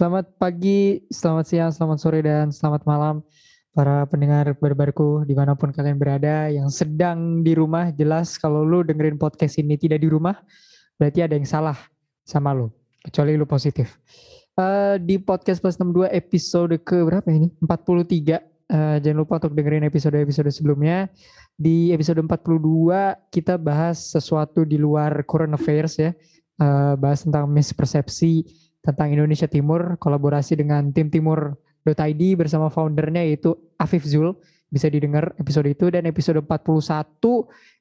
Selamat pagi, selamat siang, selamat sore, dan selamat malam para pendengar barbarku di mana pun kalian berada yang sedang di rumah. Jelas kalau lu dengerin podcast ini tidak di rumah, berarti ada yang salah sama lu. Kecuali lu positif. Uh, di podcast plus 62 episode ke berapa ini? 43. Uh, jangan lupa untuk dengerin episode-episode sebelumnya. Di episode 42 kita bahas sesuatu di luar current affairs ya. Uh, bahas tentang mispersepsi tentang Indonesia Timur, kolaborasi dengan tim Timur.id bersama foundernya yaitu Afif Zul. Bisa didengar episode itu dan episode 41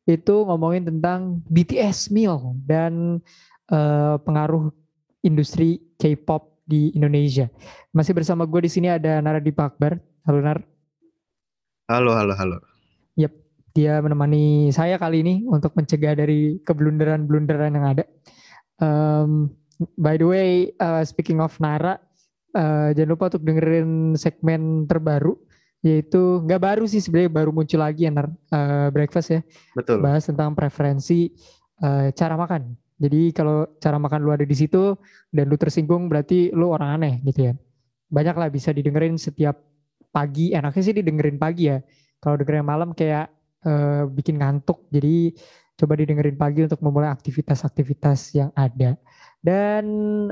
itu ngomongin tentang BTS Meal dan uh, pengaruh industri K-pop di Indonesia. Masih bersama gue di sini ada Nara di Akbar. Halo Nar. Halo, halo, halo. Yap, dia menemani saya kali ini untuk mencegah dari keblunderan-blunderan yang ada. Um, by the way, uh, speaking of Nara, uh, jangan lupa untuk dengerin segmen terbaru yaitu nggak baru sih sebenarnya baru muncul lagi ya uh, breakfast ya. Betul. Bahas tentang preferensi uh, cara makan. Jadi kalau cara makan lu ada di situ dan lu tersinggung berarti lu orang aneh gitu ya. Banyak lah bisa didengerin setiap pagi. Enaknya sih didengerin pagi ya. Kalau dengerin malam kayak uh, bikin ngantuk. Jadi coba didengerin pagi untuk memulai aktivitas-aktivitas yang ada. Dan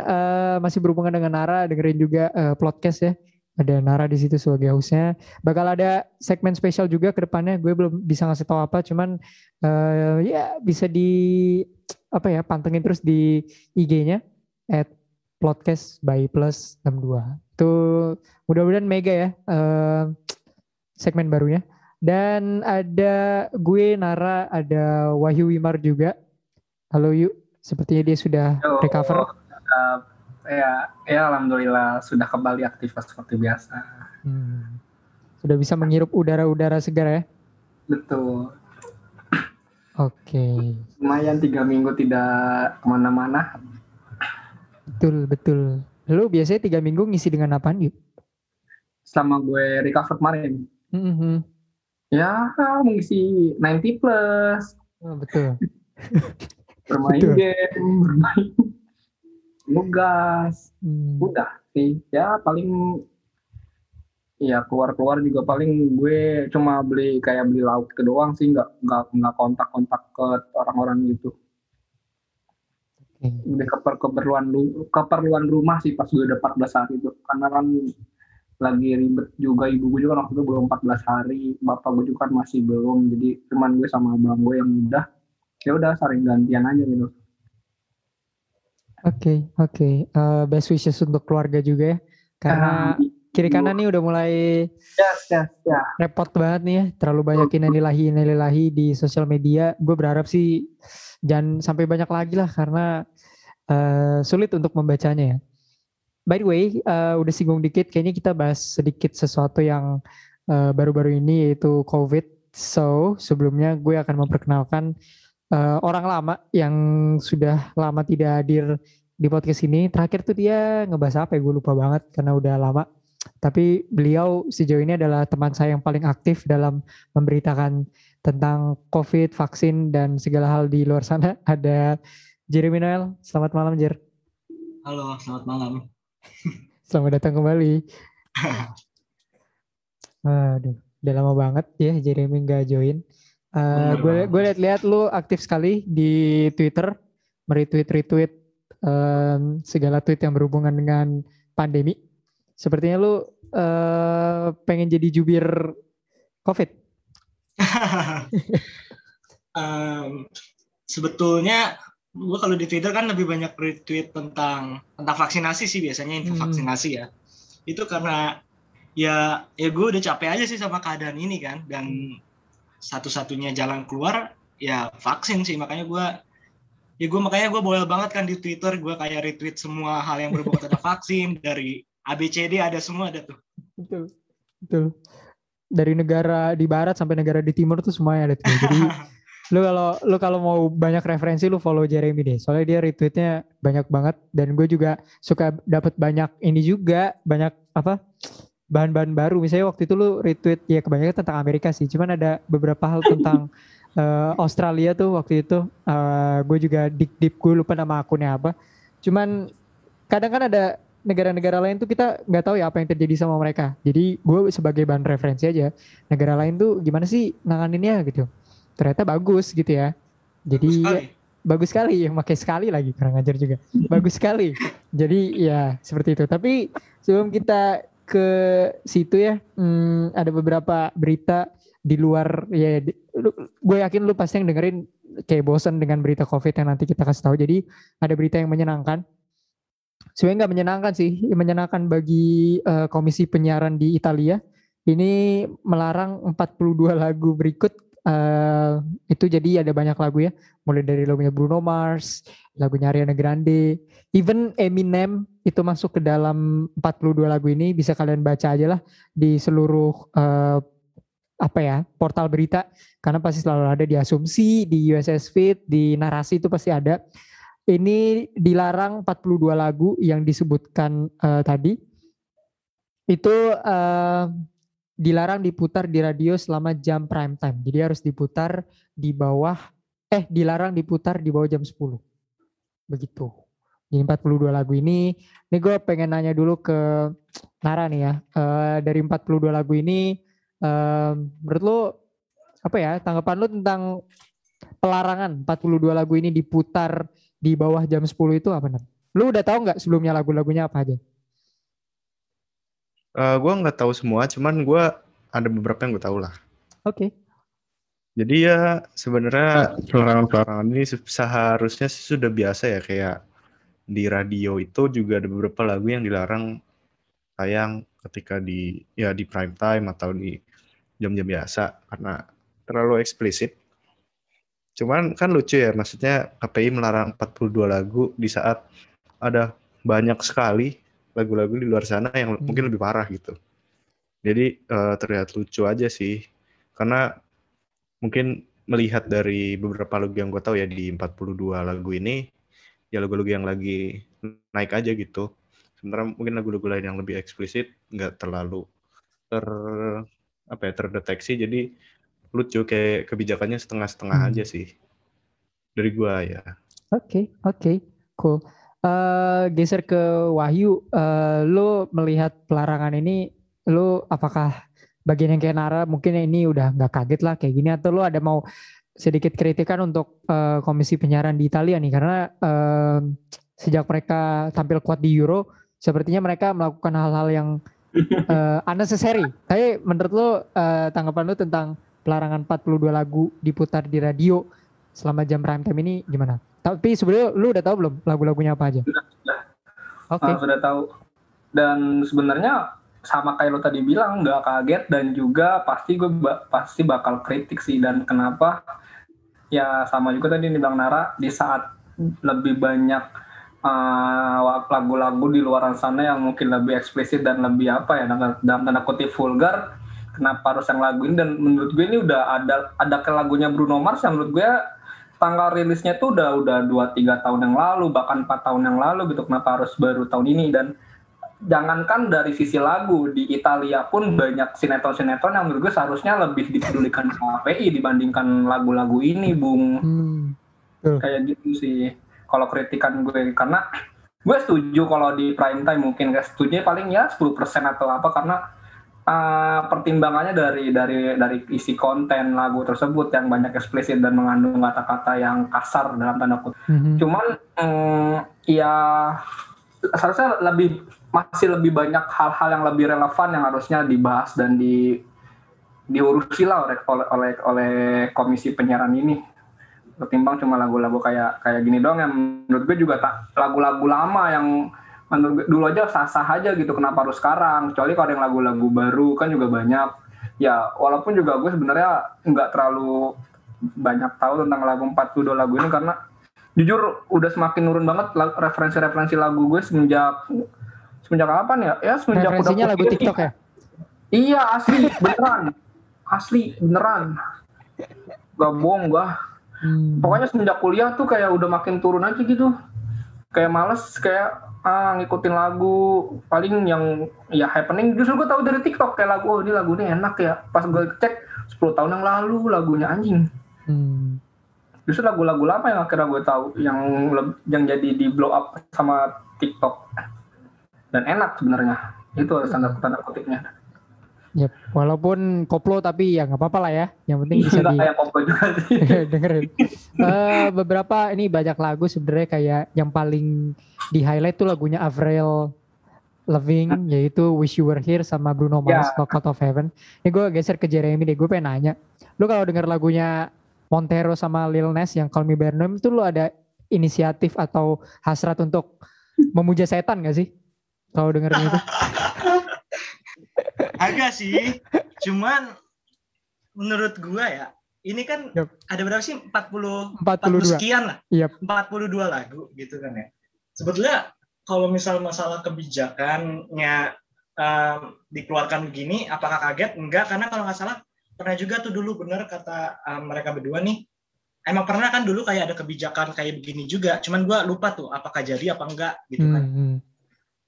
uh, masih berhubungan dengan Nara, dengerin juga uh, podcast ya. Ada Nara di situ sebagai hostnya. Bakal ada segmen spesial juga ke depannya. Gue belum bisa ngasih tahu apa, cuman uh, ya bisa di apa ya pantengin terus di IG-nya at podcast by plus 62. Itu mudah-mudahan mega ya uh, segmen barunya. Dan ada gue Nara, ada Wahyu Wimar juga. Halo Yu, sepertinya dia sudah Halo, recover. Uh, ya, ya alhamdulillah sudah kembali aktivitas seperti biasa. Hmm. Sudah bisa menghirup udara-udara segar ya? Betul. Oke. Okay. Lumayan tiga minggu tidak ke mana-mana. Betul betul. Lu biasanya tiga minggu ngisi dengan apa nih? Sama gue recover kemarin. Mm -hmm. Ya mengisi 90 plus. Oh, betul. bermain betul. game, bermain nugas. Hmm. Udah sih. Ya paling ya keluar-keluar juga paling gue cuma beli kayak beli lauk ke doang sih nggak nggak nggak kontak-kontak ke orang-orang gitu lebih keper keperluan lu keperluan rumah sih pas gue udah 14 hari itu karena kan lagi ribet juga ibu gue juga waktu itu belum 14 hari bapak gue juga kan masih belum jadi cuman gue sama abang gue yang udah ya udah saling gantian aja gitu Oke, okay, oke. Okay. Uh, best wishes untuk keluarga juga ya. Karena uh, kiri kanan nih udah mulai yes, yes, yeah. repot banget nih ya terlalu banyak inalilahi inalilahi di sosial media gue berharap sih jangan sampai banyak lagi lah karena uh, sulit untuk membacanya ya by the way uh, udah singgung dikit kayaknya kita bahas sedikit sesuatu yang baru baru-baru ini yaitu covid so sebelumnya gue akan memperkenalkan uh, orang lama yang sudah lama tidak hadir di podcast ini terakhir tuh dia ngebahas apa ya gue lupa banget karena udah lama tapi beliau sejauh ini adalah teman saya yang paling aktif dalam memberitakan tentang COVID, vaksin, dan segala hal di luar sana. Ada Jeremy Noel. Selamat malam, Jer. Halo, selamat malam. selamat datang kembali. Aduh, udah lama banget ya Jeremy nggak join. Uh, gue gue lihat-lihat lu aktif sekali di Twitter, meretweet retweet um, segala tweet yang berhubungan dengan pandemi. Sepertinya lu uh, pengen jadi jubir COVID. um, sebetulnya gue kalau di Twitter kan lebih banyak retweet tentang tentang vaksinasi sih biasanya info hmm. vaksinasi ya. Itu karena ya ya gue udah capek aja sih sama keadaan ini kan dan satu-satunya jalan keluar ya vaksin sih makanya gue ya gue makanya gue bawel banget kan di Twitter gue kayak retweet semua hal yang berhubungan tentang vaksin dari ABCD ada semua ada tuh. Betul. Betul. Dari negara di barat sampai negara di timur tuh semuanya ada tuh. Jadi lu kalau lu kalau mau banyak referensi lu follow Jeremy deh. Soalnya dia retweetnya banyak banget dan gue juga suka dapat banyak ini juga banyak apa bahan-bahan baru. Misalnya waktu itu lu retweet ya kebanyakan tentang Amerika sih. Cuman ada beberapa hal tentang uh, Australia tuh waktu itu uh, gue juga deep deep gue lupa nama akunnya apa. Cuman kadang kan ada negara-negara lain tuh kita nggak tahu ya apa yang terjadi sama mereka. Jadi gue sebagai bahan referensi aja, negara lain tuh gimana sih nanganinnya gitu. Ternyata bagus gitu ya. Jadi Bagus sekali. bagus sekali ya pakai sekali lagi kurang ajar juga bagus sekali jadi ya seperti itu tapi sebelum kita ke situ ya. Hmm, ada beberapa berita di luar ya di- lu- gue yakin lu pasti yang dengerin kayak bosen dengan berita covid yang nanti kita kasih tahu. Jadi ada berita yang menyenangkan. Sebenarnya nggak menyenangkan sih menyenangkan bagi eh, komisi penyiaran di Italia. Ini melarang 42 lagu berikut. Eh, itu jadi ada banyak lagu ya. Mulai dari lagunya Bruno Mars, lagunya Ariana Grande, even Eminem itu masuk ke dalam 42 lagu ini bisa kalian baca aja lah di seluruh eh, apa ya portal berita karena pasti selalu ada di asumsi, di USS Fit, di narasi itu pasti ada. Ini dilarang 42 lagu yang disebutkan eh, tadi itu eh, dilarang diputar di radio selama jam prime time. Jadi harus diputar di bawah eh dilarang diputar di bawah jam 10. Begitu. Jadi 42 lagu ini, ini gue pengen nanya dulu ke Nara nih ya. Eh, dari 42 lagu ini, eh, menurut lo apa ya tanggapan lo tentang pelarangan 42 lagu ini diputar di bawah jam 10 itu apa nih? Lu udah tahu nggak sebelumnya lagu-lagunya apa aja? Eh gue nggak tahu semua, cuman gue ada beberapa yang gue tahu lah. Oke. Jadi ya sebenarnya pelarangan-pelarangan ini se- seharusnya sih sudah biasa ya kayak di radio itu juga ada beberapa lagu yang dilarang tayang ketika di ya di prime time atau di jam-jam biasa karena terlalu eksplisit. Cuman kan lucu ya maksudnya KPI melarang 42 lagu di saat ada banyak sekali lagu-lagu di luar sana yang Hmm. mungkin lebih parah gitu. Jadi eh, terlihat lucu aja sih karena mungkin melihat dari beberapa lagu yang gue tahu ya di 42 lagu ini ya lagu-lagu yang lagi naik aja gitu. Sementara mungkin lagu-lagu lain yang lebih eksplisit nggak terlalu ter apa ya terdeteksi. Jadi lucu kayak kebijakannya setengah-setengah Hmm. aja sih. Dari gua ya. Oke, oke, cool. Eh, geser ke Wahyu, eh, lo melihat pelarangan ini, lo apakah bagian yang kayak Nara mungkin ini udah nggak kaget lah kayak gini atau lo ada mau sedikit kritikan untuk eh, komisi penyiaran di Italia nih karena eh, sejak mereka tampil kuat di Euro, sepertinya mereka melakukan hal-hal yang eh, unnecessary. Tapi menurut lo eh, tanggapan lo tentang pelarangan 42 lagu diputar di radio selama jam prime time ini gimana? Tapi sebenarnya lu udah tahu belum lagu-lagunya apa aja? Sudah. Oke. Ah, sudah tahu. Dan sebenarnya sama kayak lo tadi bilang nggak kaget dan juga pasti gue ba- pasti bakal kritik sih dan kenapa ya sama juga tadi dibilang Nara di saat lebih banyak uh, lagu-lagu di luar sana yang mungkin lebih eksplisit dan lebih apa ya dalam tanda kutip vulgar kenapa harus yang lagu ini? Dan menurut gue ini udah ada ada ke lagunya Bruno Mars yang menurut gue tanggal rilisnya tuh udah udah dua tiga tahun yang lalu bahkan empat tahun yang lalu gitu kenapa harus baru tahun ini? Dan jangankan dari sisi lagu di Italia pun banyak sinetron-sinetron yang menurut gue seharusnya lebih dipedulikan KPI dibandingkan lagu-lagu ini Bung Hmm. kayak gitu sih kalau kritikan gue karena gue setuju kalau di prime time mungkin gak setuju paling ya 10% atau apa karena uh, pertimbangannya dari dari dari isi konten lagu tersebut yang banyak eksplisit dan mengandung kata-kata yang kasar dalam tanda kutip Mhm. cuman mm, ya seharusnya lebih masih lebih banyak hal-hal yang lebih relevan yang harusnya dibahas dan di diurusi lah oleh oleh oleh, komisi penyiaran ini. Ketimbang cuma lagu-lagu kayak kayak gini dong yang menurut gue juga tak lagu-lagu lama yang menurut gue dulu aja sah-sah aja gitu kenapa harus sekarang? Kecuali kalau ada yang lagu-lagu baru kan juga banyak. Ya walaupun juga gue sebenarnya nggak terlalu banyak tahu tentang lagu 42 lagu ini karena jujur udah semakin nurun banget referensi-referensi lagu gue semenjak semenjak kapan ya? Ya semenjak Referensinya udah lagu. TikTok ya? Iya asli beneran. Asli beneran. Gak bohong gua. Hmm. pokoknya semenjak kuliah tuh kayak udah makin turun aja gitu. Kayak males kayak ah ngikutin lagu. Paling yang ya happening. Justru gue tahu dari TikTok kayak lagu oh ini lagu ini enak ya. Pas gue cek 10 tahun yang lalu lagunya anjing. Hmm. justru lagu-lagu lama yang akhirnya gue tahu yang yang jadi di blow up sama TikTok dan enak sebenarnya itu tanda tanda kutipnya Yep. Walaupun koplo tapi ya nggak apa-apa lah ya. Yang penting bisa di sih dengerin. Eh, beberapa ini banyak lagu sebenarnya kayak yang paling di highlight tuh lagunya Avril Lavigne yaitu Wish You Were Here sama Bruno Mars Ya. Knock Out of Heaven. Ini gue geser ke Jeremy deh. Gue pengen nanya. Lu kalau denger lagunya Montero sama Lil Nas yang Call Me By Your Name itu lu ada inisiatif atau hasrat untuk memuja setan gak sih? Kalau dengerin itu. Agak sih. Cuman menurut gua ya, ini kan Yup. ada berapa sih? 40 40 42. sekian lah. Yep. 42 lagu gitu kan ya. Sebetulnya kalau misal masalah kebijakannya em, dikeluarkan begini, apakah kaget? Enggak, karena kalau nggak salah pernah juga tuh dulu bener kata em, mereka berdua nih. Emang pernah kan dulu kayak ada kebijakan kayak begini juga. Cuman gua lupa tuh apakah jadi apa enggak gitu kan. Hmm, hmm.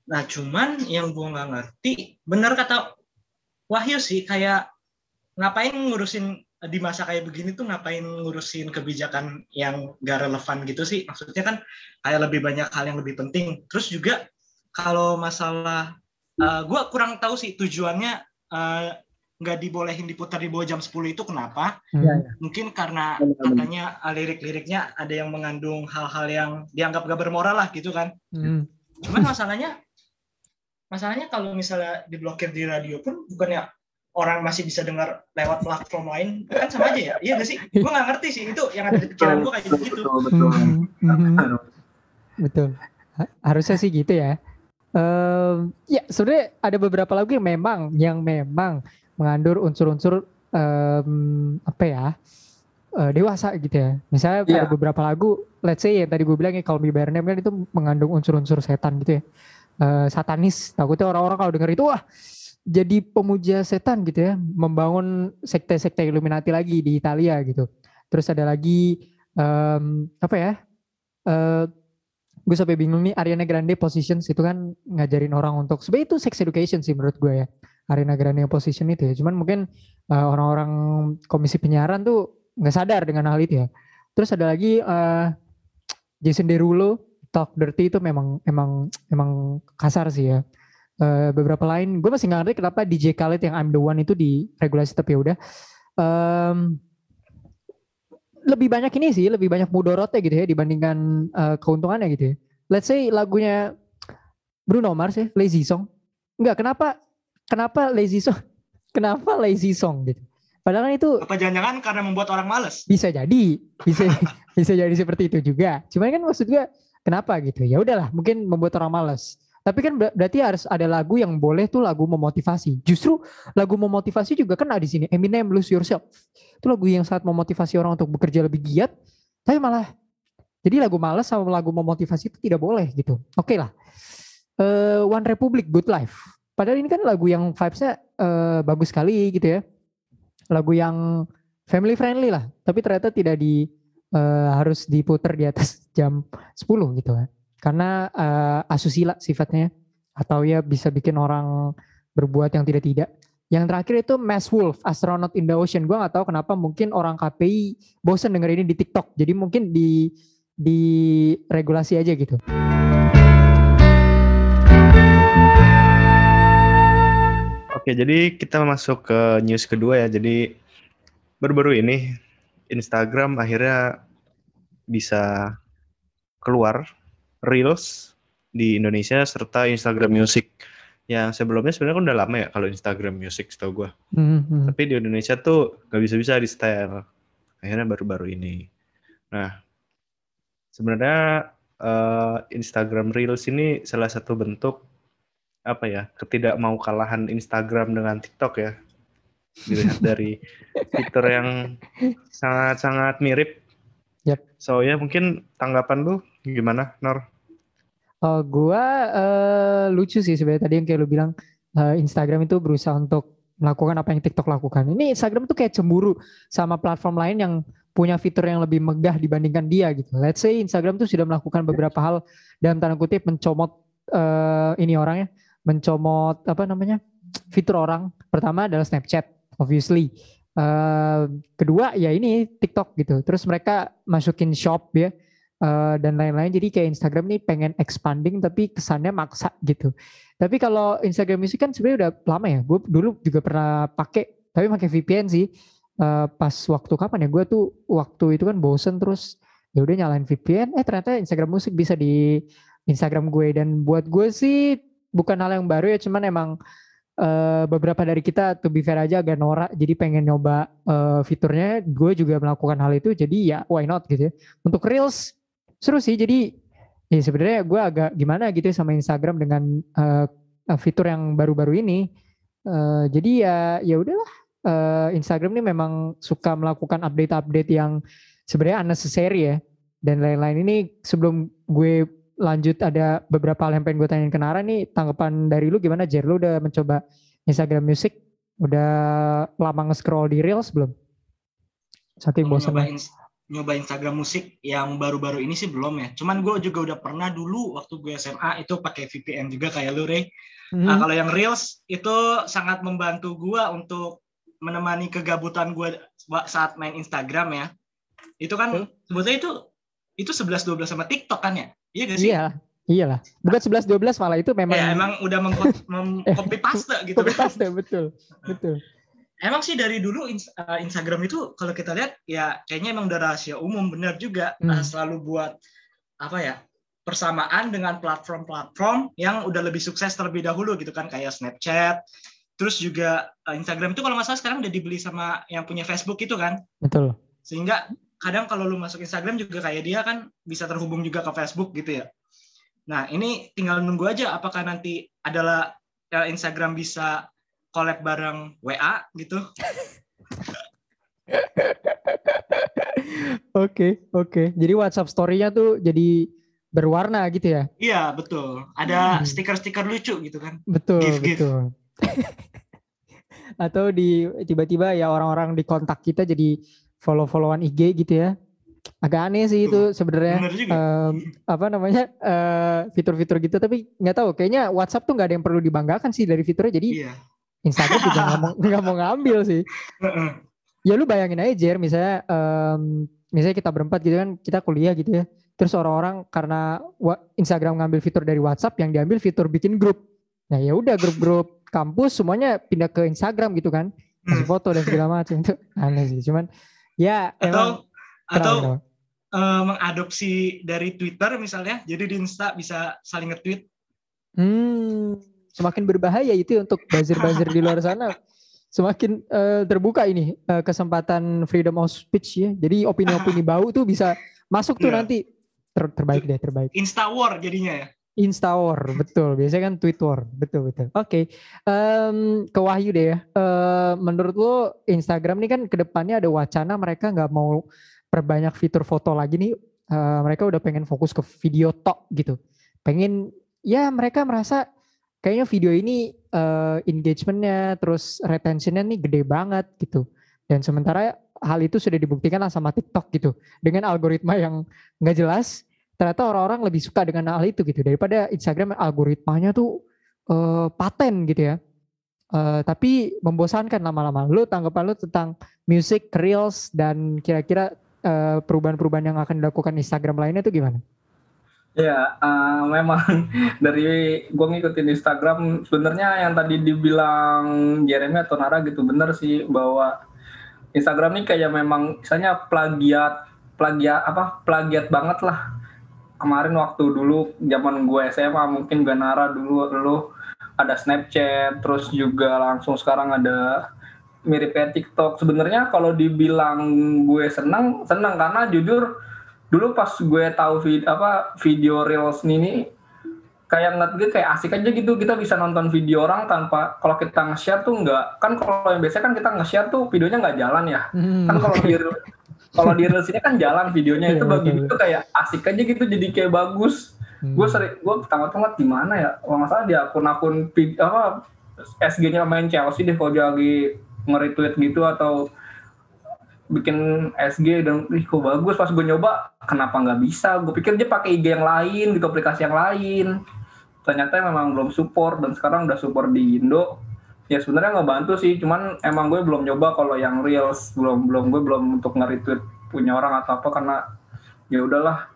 Nah, cuman yang gue nggak ngerti, bener kata Wahyu sih, kayak ngapain ngurusin di masa kayak begini tuh ngapain ngurusin kebijakan yang gak relevan gitu sih? Maksudnya kan kayak lebih banyak hal yang lebih penting. Terus juga kalau masalah, gue kurang tahu sih tujuannya eh, nggak dibolehin diputar di bawah jam 10 itu kenapa? Hmm. Iya, iya. Mungkin karena katanya eh, lirik-liriknya ada yang mengandung hal-hal yang dianggap gak bermoral lah gitu kan? Hmm. Cuman masalahnya, masalahnya kalau misalnya diblokir di radio pun bukannya orang masih bisa dengar lewat platform lain kan sama aja ya iya nggak sih gue nggak ngerti sih itu yang ada di pikiran gue kayak gitu betul betul Hmm, hmm. Betul. Ha- Harusnya sih gitu ya. Ehm, ya sebenarnya ada beberapa lagu yang memang yang memang mengandur unsur-unsur em, apa ya eh, dewasa gitu ya. Misalnya Iya. ada beberapa lagu, let's say yang tadi gue bilang ya Call Me By Your Name kan itu mengandung unsur-unsur setan gitu ya. Eh, satanis. Takutnya orang-orang kalau denger itu wah jadi pemuja setan gitu ya, membangun sekte-sekte Illuminati lagi di Italia gitu. Terus ada lagi em, apa ya? eh gue sampai bingung nih Ariana Grande Positions itu kan ngajarin orang untuk sebenarnya itu sex education sih menurut gue ya Ariana Grande Position itu ya cuman mungkin eh, orang-orang komisi penyiaran tuh nggak sadar dengan hal itu ya terus ada lagi eh, Jason Derulo Talk Dirty itu memang emang emang kasar sih ya Eh, beberapa lain gue masih nggak ngerti kenapa DJ Khaled yang I'm the One itu diregulasi tapi ya udah Em, lebih banyak ini sih, lebih banyak mudorotnya gitu ya dibandingkan eh, keuntungannya gitu ya. Let's say lagunya Bruno Mars ya, Lazy Song. Enggak, kenapa kenapa Lazy Song? Kenapa Lazy Song gitu? Padahal kan itu apa jangan-jangan karena membuat orang males bisa jadi, bisa bisa jadi seperti itu juga. Cuman kan maksud gue kenapa gitu? Ya udahlah, mungkin membuat orang malas. Tapi kan ber- berarti harus ada lagu yang boleh tuh lagu memotivasi. Justru lagu memotivasi juga ada di sini. Eminem Lose Yourself. Itu lagu yang sangat memotivasi orang untuk bekerja lebih giat. Tapi malah jadi lagu malas sama lagu memotivasi itu tidak boleh gitu. Oke lah. Eh, One Republic Good Life. Padahal ini kan lagu yang vibes-nya eh, bagus sekali gitu ya. Lagu yang family friendly lah. Tapi ternyata tidak di eh, harus diputar di atas jam 10 gitu kan. Karena eh, asusila sifatnya atau ya bisa bikin orang berbuat yang tidak-tidak. Yang terakhir itu Mass Wolf, Astronaut in the Ocean. Gua nggak tahu kenapa mungkin orang KPI bosen denger ini di TikTok. Jadi mungkin di di regulasi aja gitu. Oke, jadi kita masuk ke news kedua ya. Jadi baru-baru ini Instagram akhirnya bisa keluar Reels di Indonesia serta Instagram Music. Yang sebelumnya sebenarnya kan udah lama ya kalau Instagram Music setahu gue. Hmm, hmm. Tapi di Indonesia tuh nggak bisa-bisa di setel. Akhirnya baru-baru ini. Nah, sebenarnya eh, Instagram Reels ini salah satu bentuk apa ya ketidakmau kalahan Instagram dengan TikTok ya. Dilihat dari fitur yang sangat-sangat mirip. Yap. So ya mungkin tanggapan lu gimana, Nor? Oh, gua eh, lucu sih sebenarnya tadi yang kayak lu bilang eh, Instagram itu berusaha untuk melakukan apa yang TikTok lakukan. Ini Instagram tuh kayak cemburu sama platform lain yang punya fitur yang lebih megah dibandingkan dia gitu. Let's say Instagram tuh sudah melakukan beberapa hal dalam tanda kutip mencomot eh, ini orangnya, mencomot apa namanya fitur orang. Pertama adalah Snapchat, obviously. Eh, kedua ya ini TikTok gitu. Terus mereka masukin shop ya uh, dan lain-lain. Jadi kayak Instagram nih pengen expanding tapi kesannya maksa gitu. Tapi kalau Instagram Music kan sebenarnya udah lama ya. Gue dulu juga pernah pakai, tapi pakai VPN sih. Uh, pas waktu kapan ya? Gue tuh waktu itu kan bosen terus ya udah nyalain VPN. Eh ternyata Instagram Music bisa di Instagram gue dan buat gue sih bukan hal yang baru ya. Cuman emang uh, beberapa dari kita to be fair aja agak norak jadi pengen nyoba uh, fiturnya. Gue juga melakukan hal itu jadi ya why not gitu ya. Untuk reels seru sih jadi ya sebenarnya gue agak gimana gitu ya sama Instagram dengan uh, fitur yang baru-baru ini. Uh, jadi ya ya udahlah. Uh, Instagram ini memang suka melakukan update-update yang sebenarnya unnecessary ya. Dan lain-lain ini sebelum gue lanjut ada beberapa hal yang pengen gue tanyain ke Nara nih. Tanggapan dari lu gimana? Jer lu udah mencoba Instagram Music? Udah lama nge-scroll di Reels belum? Saking bosan nyoba, nyoba Instagram Musik yang baru-baru ini sih belum ya. Cuman gue juga udah pernah dulu waktu gue SMA itu pakai VPN juga kayak lu Rey hmm. nah, kalau yang Reels itu sangat membantu gue untuk menemani kegabutan gue saat main Instagram ya. Itu kan hmm. sebetulnya itu itu 11 12 sama TikTok kan ya Iya gak sih? Iya, iyalah. Bukan 11 12 malah itu memang Ya, emang udah mengcopy paste gitu. Copy paste betul. Betul. Emang sih dari dulu eh, Instagram itu kalau kita lihat ya kayaknya emang udah rahasia umum benar juga hmm. selalu buat apa ya persamaan dengan platform-platform yang udah lebih sukses terlebih dahulu gitu kan kayak Snapchat terus juga eh, Instagram itu kalau nggak salah sekarang udah dibeli sama yang punya Facebook itu kan betul sehingga kadang kalau lu masuk Instagram juga kayak dia kan bisa terhubung juga ke Facebook gitu ya. Nah ini tinggal nunggu aja apakah nanti adalah ya, Instagram bisa collab bareng WA gitu. Oke oke. Jadi WhatsApp Story-nya tuh jadi berwarna gitu ya? Iya betul. Ada hmm. stiker-stiker lucu gitu kan? Betul gift, betul. Atau di tiba-tiba ya orang-orang di kontak kita jadi follow-followan IG gitu ya. Agak aneh sih itu sebenarnya um, apa namanya uh, fitur-fitur gitu. Tapi nggak tahu kayaknya WhatsApp tuh nggak ada yang perlu dibanggakan sih dari fiturnya. Jadi iya. Instagram juga nggak mau nggak mau ngambil sih. ya lu bayangin aja Jer misalnya um, misalnya kita berempat gitu kan kita kuliah gitu ya. Terus orang-orang karena Instagram ngambil fitur dari WhatsApp yang diambil fitur bikin grup. Nah ya udah grup-grup kampus semuanya pindah ke Instagram gitu kan. Kasih hmm. foto dan segala macam. Itu aneh sih cuman Ya, atau atau uh, mengadopsi dari Twitter misalnya, jadi di Insta bisa saling nge-tweet. Hmm, semakin berbahaya itu untuk buzzer-buzzer di luar sana. Semakin uh, terbuka ini uh, kesempatan freedom of speech ya. Jadi opini-opini bau tuh bisa masuk tuh yeah. nanti Ter terbaik deh, terbaik. Insta war jadinya ya. Instawar, betul. Biasanya kan tweet war, betul betul. Oke, okay. um, ke Wahyu deh ya. Uh, menurut lo Instagram ini kan ke depannya ada wacana mereka nggak mau perbanyak fitur foto lagi nih. Uh, mereka udah pengen fokus ke video tok gitu. Pengen ya mereka merasa kayaknya video ini uh, engagementnya terus retentionnya nih gede banget gitu. Dan sementara hal itu sudah dibuktikan lah sama TikTok gitu dengan algoritma yang nggak jelas ternyata orang-orang lebih suka dengan hal itu gitu daripada Instagram algoritmanya tuh uh, paten gitu ya. Uh, tapi membosankan lama-lama. Lu tanggapan lu tentang music, reels dan kira-kira uh, perubahan-perubahan yang akan dilakukan Instagram lainnya itu gimana? Ya, uh, memang dari gue ngikutin Instagram sebenarnya yang tadi dibilang Jeremy atau Nara gitu bener sih bahwa Instagram ini kayak memang misalnya plagiat plagiat apa plagiat banget lah kemarin waktu dulu zaman gue SMA mungkin Ganara dulu dulu ada Snapchat terus juga langsung sekarang ada mirip kayak TikTok. Sebenarnya kalau dibilang gue senang senang karena jujur dulu pas gue tahu video apa video reels ini kayak ngeliat gue kayak asik aja gitu. Kita bisa nonton video orang tanpa kalau kita nge-share tuh nggak kan kalau yang biasa kan kita nge-share tuh videonya nggak jalan ya. Hmm, kan kalau di kalau di reels ini kan jalan videonya itu iya, bagi itu kayak asik aja gitu jadi kayak bagus. Hmm. gue sering gue pertama-tama di mana ya kalau nggak salah di akun-akun apa SG-nya main Chelsea deh kalau dia lagi nge-retweet gitu atau bikin SG dan ih kok bagus. Pas gue nyoba kenapa nggak bisa? Gue pikir dia pakai IG yang lain gitu aplikasi yang lain. Ternyata memang belum support dan sekarang udah support di Indo ya sebenarnya nggak bantu sih. Cuman emang gue belum nyoba kalau yang reels. Belum belum gue belum untuk nge-retweet punya orang atau apa karena ya udahlah.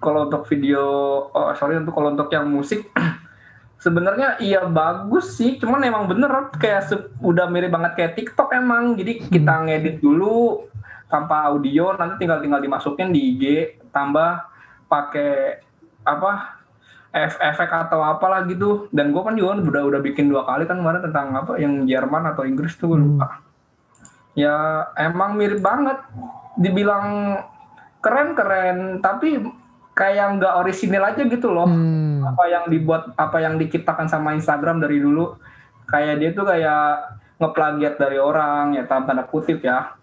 Kalau untuk video oh sorry untuk kalau untuk yang musik sebenarnya iya bagus sih. Cuman emang bener kayak udah mirip banget kayak TikTok emang. Jadi kita hmm. ngedit dulu tanpa audio nanti tinggal tinggal dimasukin di IG tambah pakai apa efek atau apalah gitu. Dan gue kan juga udah udah bikin dua kali kan kemarin tentang apa yang Jerman atau Inggris tuh gue lupa. Hmm. ya emang mirip banget. Dibilang keren keren tapi kayak nggak orisinil aja gitu loh. Hmm. apa yang dibuat apa yang diciptakan sama Instagram dari dulu. Kayak dia tuh kayak ngeplagiat dari orang ya tanda kutip ya.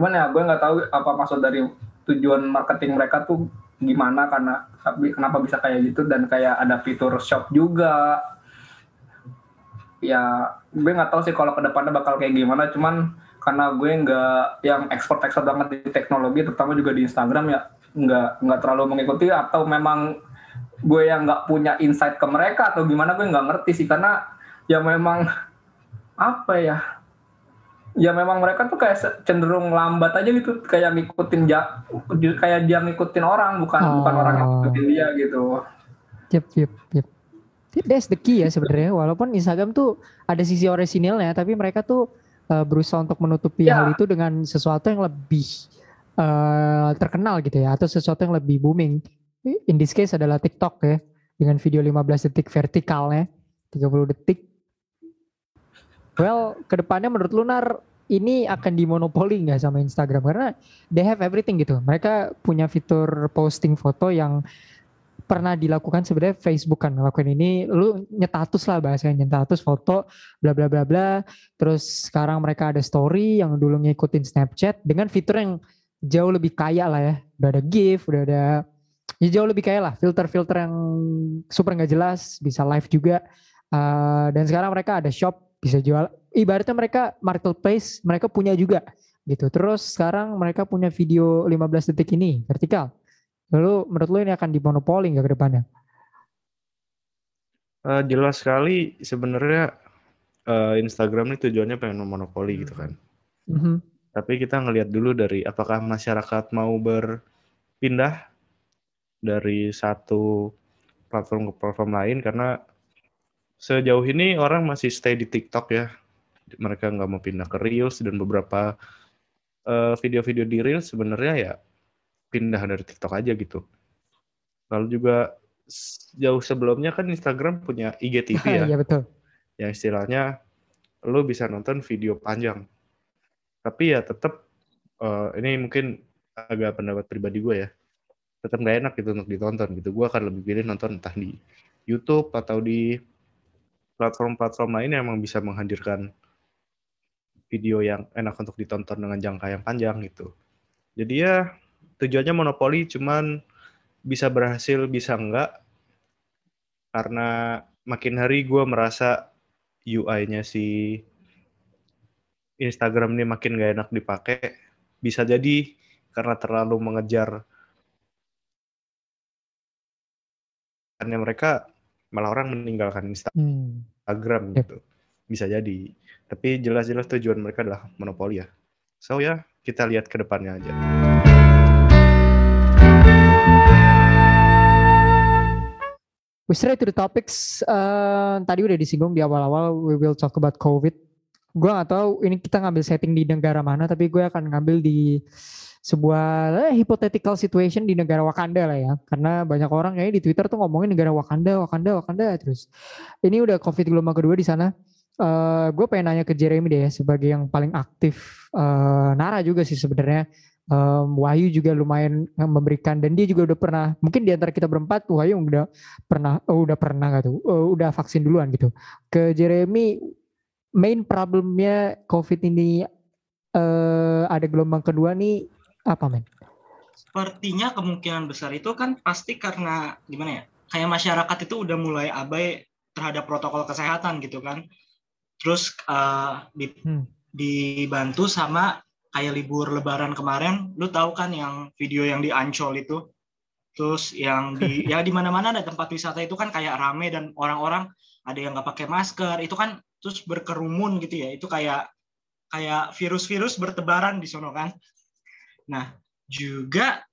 Cuman ya gue nggak tahu apa maksud dari tujuan marketing mereka tuh gimana karena kenapa bisa kayak gitu dan kayak ada fitur shop juga. Ya gue nggak tahu sih kalau ke depannya bakal kayak gimana cuman karena gue nggak yang ekspor ekspor banget di teknologi terutama juga di Instagram ya nggak nggak terlalu mengikuti atau memang gue yang nggak punya insight ke mereka atau gimana gue nggak ngerti sih karena ya memang apa ya ya memang mereka tuh kayak cenderung lambat aja gitu kayak ngikutin ja, kayak dia ngikutin orang bukan oh. bukan orang yang ngikutin dia gitu. Yep, yep, yep. That's the key ya sebenarnya. Walaupun Instagram tuh ada sisi orisinilnya, tapi mereka tuh uh, berusaha untuk menutupi yeah. hal itu dengan sesuatu yang lebih uh, terkenal gitu ya atau sesuatu yang lebih booming. In this case adalah TikTok ya dengan video 15 detik vertikalnya 30 detik. Well, ke depannya menurut Lunar ini akan dimonopoli nggak sama Instagram karena they have everything gitu. Mereka punya fitur posting foto yang pernah dilakukan sebenarnya Facebook kan ngelakuin ini lu nyetatus lah bahasanya nyetatus foto bla bla bla bla terus sekarang mereka ada story yang dulu ngikutin Snapchat dengan fitur yang jauh lebih kaya lah ya. Udah ada GIF, udah ada ya jauh lebih kaya lah. Filter-filter yang super nggak jelas, bisa live juga. Uh, dan sekarang mereka ada shop, bisa jual. Ibaratnya mereka marketplace, mereka punya juga gitu. Terus sekarang mereka punya video 15 detik ini vertikal. Lalu menurut lo ini akan dimonopoli nggak ke depannya? Uh, jelas sekali sebenarnya uh, Instagram ini tujuannya pengen monopoli gitu kan. Mm -hmm. Tapi kita ngelihat dulu dari apakah masyarakat mau berpindah dari satu platform ke platform lain karena sejauh ini orang masih stay di TikTok ya. Mereka nggak mau pindah ke Reels dan beberapa video video-video di Reels sebenarnya ya pindah dari TikTok aja gitu. Lalu juga jauh sebelumnya kan Instagram punya IGTV ya. Iya betul. Yang istilahnya lo bisa nonton video panjang tapi ya tetap uh, ini mungkin agak pendapat pribadi gue ya tetap nggak enak gitu untuk ditonton gitu gue akan lebih pilih nonton entah di YouTube atau di platform-platform lain yang memang bisa menghadirkan video yang enak untuk ditonton dengan jangka yang panjang gitu jadi ya tujuannya monopoli cuman bisa berhasil bisa enggak karena makin hari gue merasa UI-nya si Instagram ini makin gak enak dipakai bisa jadi karena terlalu mengejar karena mereka malah orang meninggalkan. Instagram hmm. Gitu bisa jadi tapi jelas-jelas tujuan mereka adalah monopoli ya so ya kita lihat ke depannya aja We straight to the topics. Uh, tadi udah disinggung di awal-awal. We will talk about COVID gue gak tahu ini kita ngambil setting di negara mana tapi gue akan ngambil di sebuah eh, hypothetical situation di negara Wakanda lah ya. Karena banyak orang kayaknya di Twitter tuh ngomongin negara Wakanda Wakanda Wakanda terus ini udah covid gelombang kedua di sana. Uh, gue pengen nanya ke Jeremy deh ya, sebagai yang paling aktif uh, Nara juga sih sebenarnya. Um, Wahyu juga lumayan memberikan dan dia juga udah pernah mungkin di antara kita berempat Wahyu udah pernah oh, udah pernah gak tuh uh, udah vaksin duluan gitu. Ke Jeremy main problemnya COVID ini uh, ada gelombang kedua nih apa men? Sepertinya kemungkinan besar itu kan pasti karena gimana ya? Kayak masyarakat itu udah mulai abai terhadap protokol kesehatan gitu kan. Terus uh, di, hmm. dibantu sama kayak libur lebaran kemarin, lu tahu kan yang video yang di Ancol itu. Terus yang di ya di mana-mana ada tempat wisata itu kan kayak rame dan orang-orang ada yang nggak pakai masker. Itu kan terus berkerumun gitu ya itu kayak kayak virus-virus bertebaran di sono kan nah juga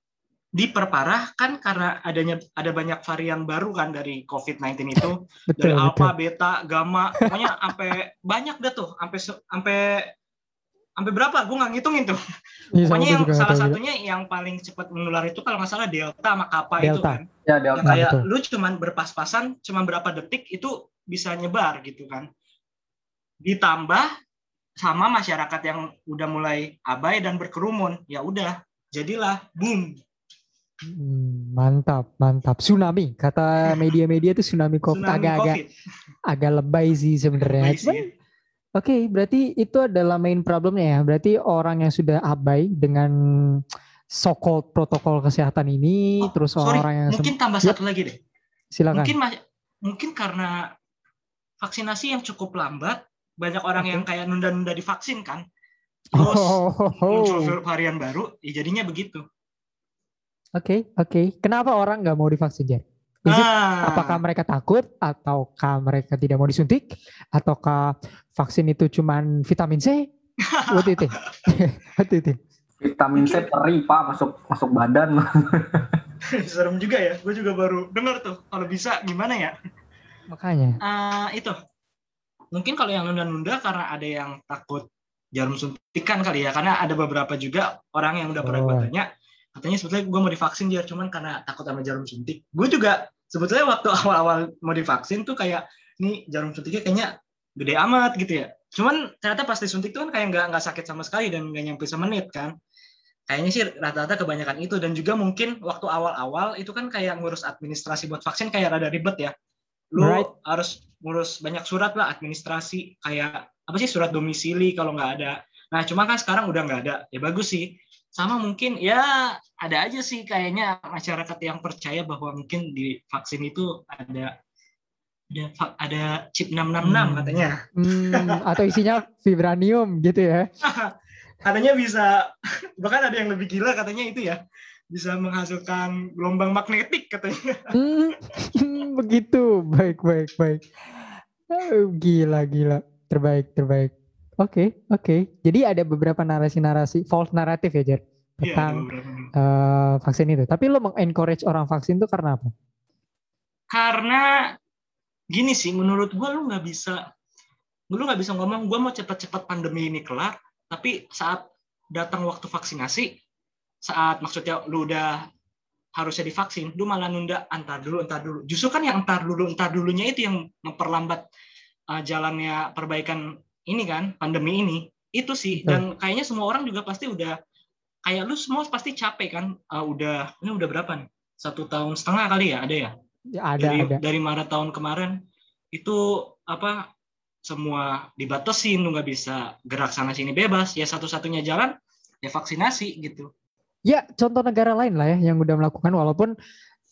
diperparah kan karena adanya ada banyak varian baru kan dari COVID-19 itu Betul, dari betul. alpha, beta, gamma, pokoknya sampai banyak dah tuh, sampai sampai sampai berapa? Gue nggak ngitungin tuh. Iya, sama Pokoknya yang salah tahu juga. satunya yang paling cepat menular itu kalau nggak salah delta sama kappa itu Delta. kan. Ya, Yang Delta. kayak betul. lu cuman berpas-pasan, cuman berapa detik itu bisa nyebar gitu kan. Ditambah sama masyarakat yang udah mulai abai dan berkerumun, ya udah jadilah boom Hmm, mantap, mantap. Tsunami, kata media-media itu tsunami COVID agak-agak agak lebay sih sebenarnya. Oke, berarti itu adalah main problemnya ya. Berarti orang yang sudah abai dengan so-called protokol kesehatan ini, Oh, terus Sorry, orang yang mungkin tambah satu lagi deh. silakan. Mungkin mungkin karena vaksinasi yang cukup lambat, banyak orang Oke. yang kayak nunda-nunda divaksin kan. Terus Oh, muncul oke, varian baru, ya jadinya begitu. oke. Kenapa orang nggak mau divaksin, Jar? Is it- Ah, apakah mereka takut, ataukah mereka tidak mau disuntik, ataukah vaksin itu cuman vitamin C? What do you think? What do you think? Vitamin C perih, Pak, masuk masuk badan. serem juga ya. Gue juga baru dengar tuh. Kalau bisa gimana ya? Makanya. Ah, itu. Mungkin kalau yang nunda-nunda karena ada yang takut jarum suntikan kali ya. Karena ada beberapa juga orang yang udah pernah Oh. tanya, katanya sebetulnya gue mau divaksin jar, cuman karena takut sama jarum suntik. Gue juga sebetulnya waktu awal-awal mau divaksin tuh kayak, nih jarum suntiknya kayaknya gede amat gitu ya. Cuman ternyata pas disuntik tuh kan kayak nggak nggak sakit sama sekali dan nggak nyampe semenit kan. Kayaknya sih rata-rata kebanyakan itu dan juga mungkin waktu awal-awal itu kan kayak ngurus administrasi buat vaksin kayak rada ribet ya. Lu Right. harus ngurus banyak surat lah administrasi kayak apa sih surat domisili kalau nggak ada. Nah cuma kan sekarang udah nggak ada. Ya bagus sih. Sama mungkin ya ada aja sih kayaknya masyarakat yang percaya bahwa mungkin di vaksin itu ada ada ada chip 666 Hmm. katanya. Hmm, atau isinya vibranium gitu ya. Katanya bisa bahkan ada yang lebih gila katanya itu ya bisa menghasilkan gelombang magnetik katanya. Hmm, begitu. Baik, baik, baik. Eh, Gila, gila. Terbaik, terbaik. Oke, oke. Jadi ada beberapa narasi-narasi false naratif ya, Jar, Iya, tentang nih. eh, vaksin itu. Tapi lo mengencourage orang vaksin itu karena apa? Karena gini sih menurut gua lu nggak bisa lu nggak bisa ngomong gua mau cepat-cepat pandemi ini kelar tapi saat datang waktu vaksinasi saat maksudnya lu udah harusnya divaksin lu malah nunda antar dulu entar dulu. Justru kan yang entar dulu entar dulunya itu yang memperlambat uh, jalannya perbaikan ini kan pandemi ini. Itu sih dan kayaknya semua orang juga pasti udah kayak lu semua pasti capek kan Uh, udah ini udah berapa nih? Satu tahun setengah kali ya ada ya? Ya, ada, dari ada. dari Maret tahun kemarin itu apa semua dibatasin lu nggak bisa gerak sana sini bebas ya satu-satunya jalan ya vaksinasi gitu Ya, contoh negara lain lah ya yang udah melakukan walaupun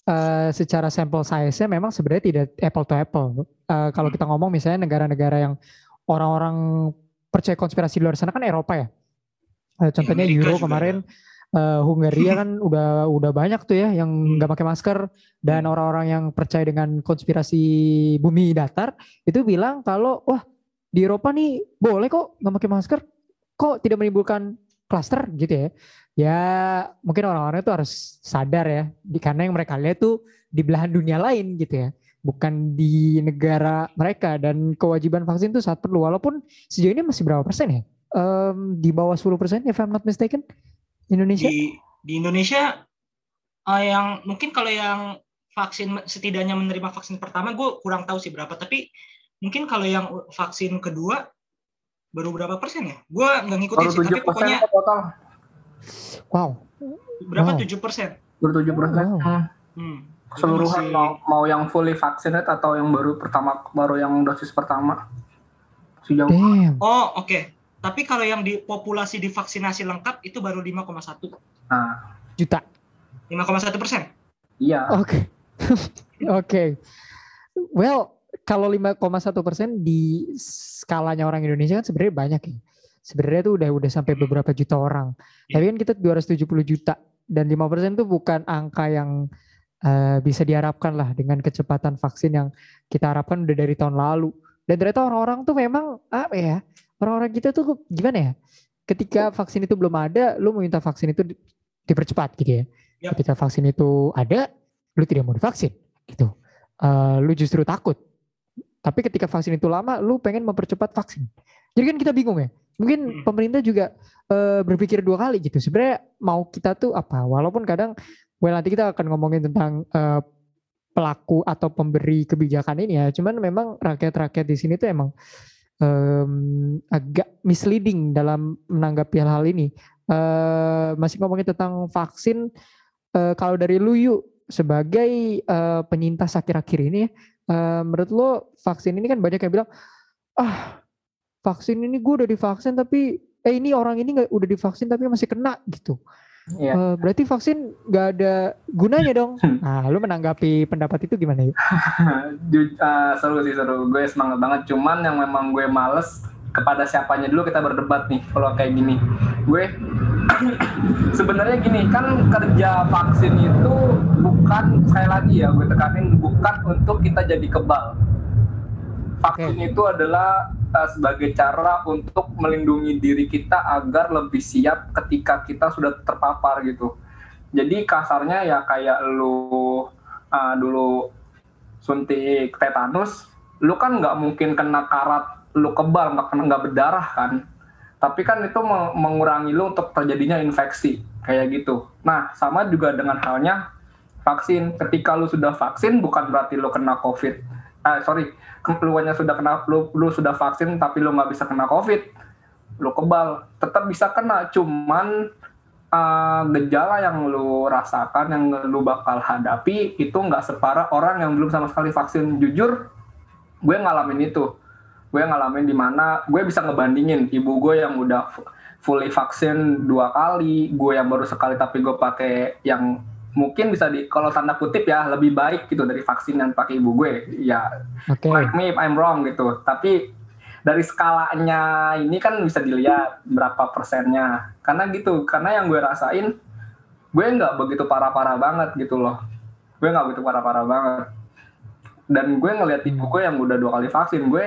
eh, secara sampel size-nya memang sebenarnya tidak apple to apple. Eh, kalau kita ngomong misalnya negara-negara yang orang-orang percaya konspirasi di luar sana kan Eropa ya. Eh, contohnya Amerika Euro kemarin eh, Hungaria kan udah udah banyak tuh ya yang Hmm. nggak pakai masker dan Hmm. orang-orang yang percaya dengan konspirasi bumi datar itu bilang kalau wah di Eropa nih boleh kok nggak pakai masker kok tidak menimbulkan klaster gitu ya. Ya mungkin orang-orang itu harus sadar ya. Di karena yang mereka lihat tuh di belahan dunia lain gitu ya. Bukan di negara mereka. Dan kewajiban vaksin itu saat perlu. Walaupun sejauh ini masih berapa persen ya? Em, di bawah 10 persen if I'm not mistaken Indonesia? Di di Indonesia eh, yang mungkin kalau yang vaksin setidaknya menerima vaksin pertama gue kurang tahu sih berapa. Tapi mungkin kalau yang vaksin kedua baru berapa persen ya gue nggak ngikutin Baru sih tapi 7% pokoknya total. wow berapa Wow. tujuh persen Baru 7%. Wow. Hmm. hmm. Keseluruhan Masih- mau, mau yang fully vaccinated atau yang baru pertama baru yang dosis pertama. Sejauh damn Oh, oke. Tapi kalau yang di populasi divaksinasi lengkap itu baru 5,1. Nah, juta 5,1 persen. iya. Oke. Oke. Well, kalau 5,1 persen di skalanya orang Indonesia kan sebenarnya banyak ya. Sebenarnya tuh udah udah sampai beberapa juta orang. Iya. Tapi kan kita 270 juta dan 5 persen tuh bukan angka yang eh, bisa diharapkan lah dengan kecepatan vaksin yang kita harapkan udah dari tahun lalu. Dan ternyata orang-orang tuh memang apa ya? Orang-orang kita tuh gimana ya? Ketika vaksin itu belum ada, lu mau minta vaksin itu di- dipercepat gitu ya. Yap. Ketika vaksin itu ada, lu tidak mau divaksin, gitu. Eh, lu justru takut. Tapi ketika vaksin itu lama, lu pengen mempercepat vaksin. Jadi kan kita bingung ya. Mungkin Hmm. pemerintah juga eh, berpikir dua kali gitu. Sebenarnya mau kita tuh apa? Walaupun kadang, well nanti kita akan ngomongin tentang eh, pelaku atau pemberi kebijakan ini ya. Cuman memang rakyat-rakyat di sini tuh emang em, agak misleading dalam menanggapi hal-hal ini. Eh, masih ngomongin tentang vaksin, eh, kalau dari lu yuk sebagai eh, penyintas akhir-akhir ini, ya, eh, menurut lo vaksin ini kan banyak yang bilang, ah vaksin ini gue udah divaksin tapi eh ini orang ini nggak udah divaksin tapi masih kena gitu. Iya. Eh, berarti vaksin nggak ada gunanya dong. Nah, lu menanggapi pendapat itu gimana? Ju- uh, seru sih seru gue semangat banget cuman yang memang gue males kepada siapanya dulu kita berdebat nih kalau kayak gini gue sebenarnya gini kan kerja vaksin itu bukan sekali lagi ya gue tekanin bukan untuk kita jadi kebal. Vaksin itu adalah uh, sebagai cara untuk melindungi diri kita agar lebih siap ketika kita sudah terpapar gitu. Jadi kasarnya ya kayak lu uh, dulu suntik tetanus, lu kan nggak mungkin kena karat, lu kebal nggak kena nggak berdarah kan. Tapi kan itu me- mengurangi lu untuk terjadinya infeksi kayak gitu. Nah sama juga dengan halnya vaksin. Ketika lu sudah vaksin bukan berarti lu kena covid. Ah sorry, keluarnya sudah kena lu, lu sudah vaksin tapi lu nggak bisa kena covid. Lu kebal, tetap bisa kena. Cuman uh, gejala yang lu rasakan, yang lu bakal hadapi itu nggak separah orang yang belum sama sekali vaksin. Jujur, gue ngalamin itu. Gue ngalamin di mana gue bisa ngebandingin ibu gue yang udah fu- fully vaksin dua kali, gue yang baru sekali tapi gue pakai yang mungkin bisa di kalau tanda kutip ya lebih baik gitu dari vaksin yang pakai ibu gue. Ya Oke. correct me if I'm wrong gitu. Tapi dari skalanya ini kan bisa dilihat berapa persennya. Karena gitu, karena yang gue rasain, gue nggak begitu parah-parah banget gitu loh. Gue nggak begitu parah-parah banget. Dan gue ngeliat ibu gue yang udah dua kali vaksin, gue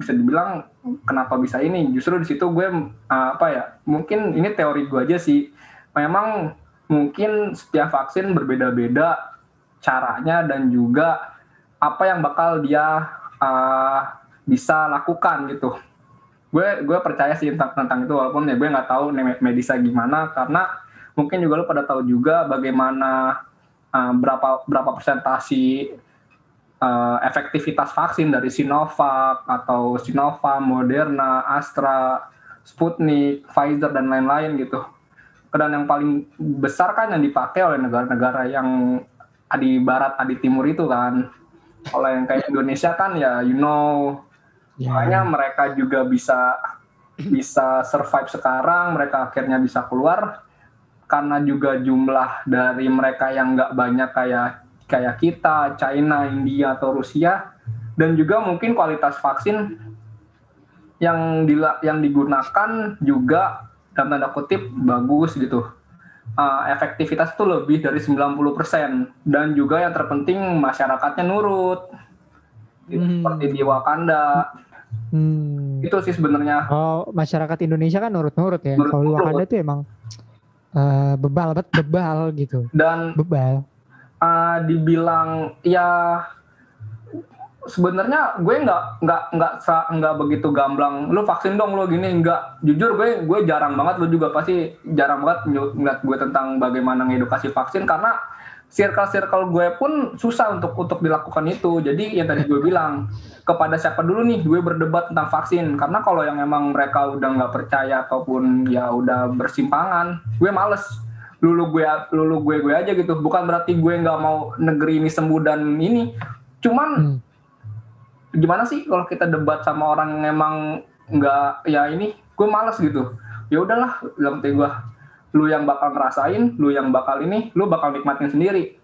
bisa dibilang kenapa bisa ini. Justru di situ gue uh, apa ya? Mungkin ini teori gue aja sih. Memang mungkin setiap vaksin berbeda-beda caranya dan juga apa yang bakal dia uh, bisa lakukan gitu. Gue gue percaya sih tentang, tentang itu walaupun ya gue nggak tahu medisnya gimana karena mungkin juga lo pada tahu juga bagaimana uh, berapa berapa persentasi uh, efektivitas vaksin dari Sinovac atau Sinovac, Moderna, Astra, Sputnik, Pfizer dan lain-lain gitu. Dan yang paling besar kan yang dipakai oleh negara-negara yang di barat, di timur itu kan. Kalau yang kayak Indonesia kan ya you know Ya. makanya mereka juga bisa bisa survive sekarang, mereka akhirnya bisa keluar karena juga jumlah dari mereka yang nggak banyak kayak kayak kita, China, India atau Rusia, dan juga mungkin kualitas vaksin yang dila, yang digunakan juga dalam tanda kutip bagus gitu. Uh, efektivitas itu lebih dari 90% dan juga yang terpenting masyarakatnya nurut. Gitu, Hmm. Seperti di Wakanda. Hmm. Itu sih sebenarnya Oh, masyarakat Indonesia kan nurut-nurut ya. Nurut-nurut. Kalau di Wakanda tuh emang eh, bebal bebal gitu. dan Bebal. Uh, dibilang ya sebenarnya gue nggak nggak nggak nggak begitu gamblang. Lu vaksin dong lu gini nggak. Jujur gue gue jarang banget lu juga pasti jarang banget ngeliat gue tentang bagaimana ngedukasi vaksin karena circle circle gue pun susah untuk untuk dilakukan itu. Jadi yang tadi gue bilang kepada siapa dulu nih gue berdebat tentang vaksin? Karena kalau yang emang mereka udah nggak percaya ataupun ya udah bersimpangan gue males lulu gue lulu gue gue aja gitu. Bukan berarti gue nggak mau negeri ini sembuh dan ini. Cuman Hmm. gimana sih kalau kita debat sama orang yang emang nggak ya ini gue males gitu. Ya udahlah dalam hati gue lu yang bakal ngerasain lu yang bakal ini lu bakal nikmatin sendiri.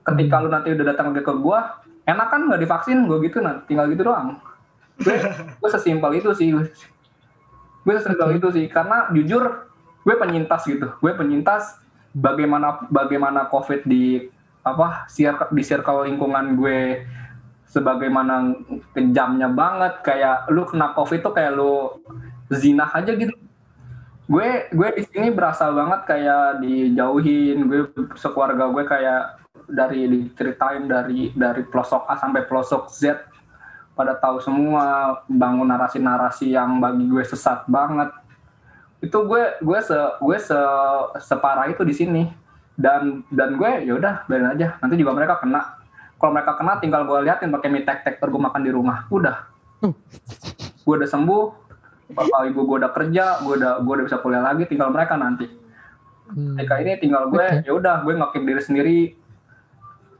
Ketika lu nanti udah datang ke gue enak kan nggak divaksin? Gue gitu nah tinggal gitu doang. Gue gue sesimpel itu sih. Gue sesimpel itu sih karena jujur gue penyintas gitu. Gue penyintas bagaimana bagaimana covid di apa di circle lingkungan gue sebagaimana kejamnya banget. Kayak lu kena covid tuh kayak lu zina aja gitu. Gue gue di sini berasa banget kayak dijauhin. Gue sekeluarga gue kayak dari diceritain dari dari pelosok A sampai pelosok Z. Pada tahu semua bangun narasi-narasi yang bagi gue sesat banget itu gue gue se gue se separah itu di sini. Dan dan gue ya udah biarin aja. Nanti juga mereka kena. Kalau mereka kena tinggal gue liatin pakai mie tek tek gue makan di rumah. Udah. Gue udah sembuh. Bapak ibu gue udah kerja gue udah gue udah bisa kuliah lagi tinggal mereka nanti. Hmm. mereka ini tinggal gue ya udah gue ngakip diri sendiri.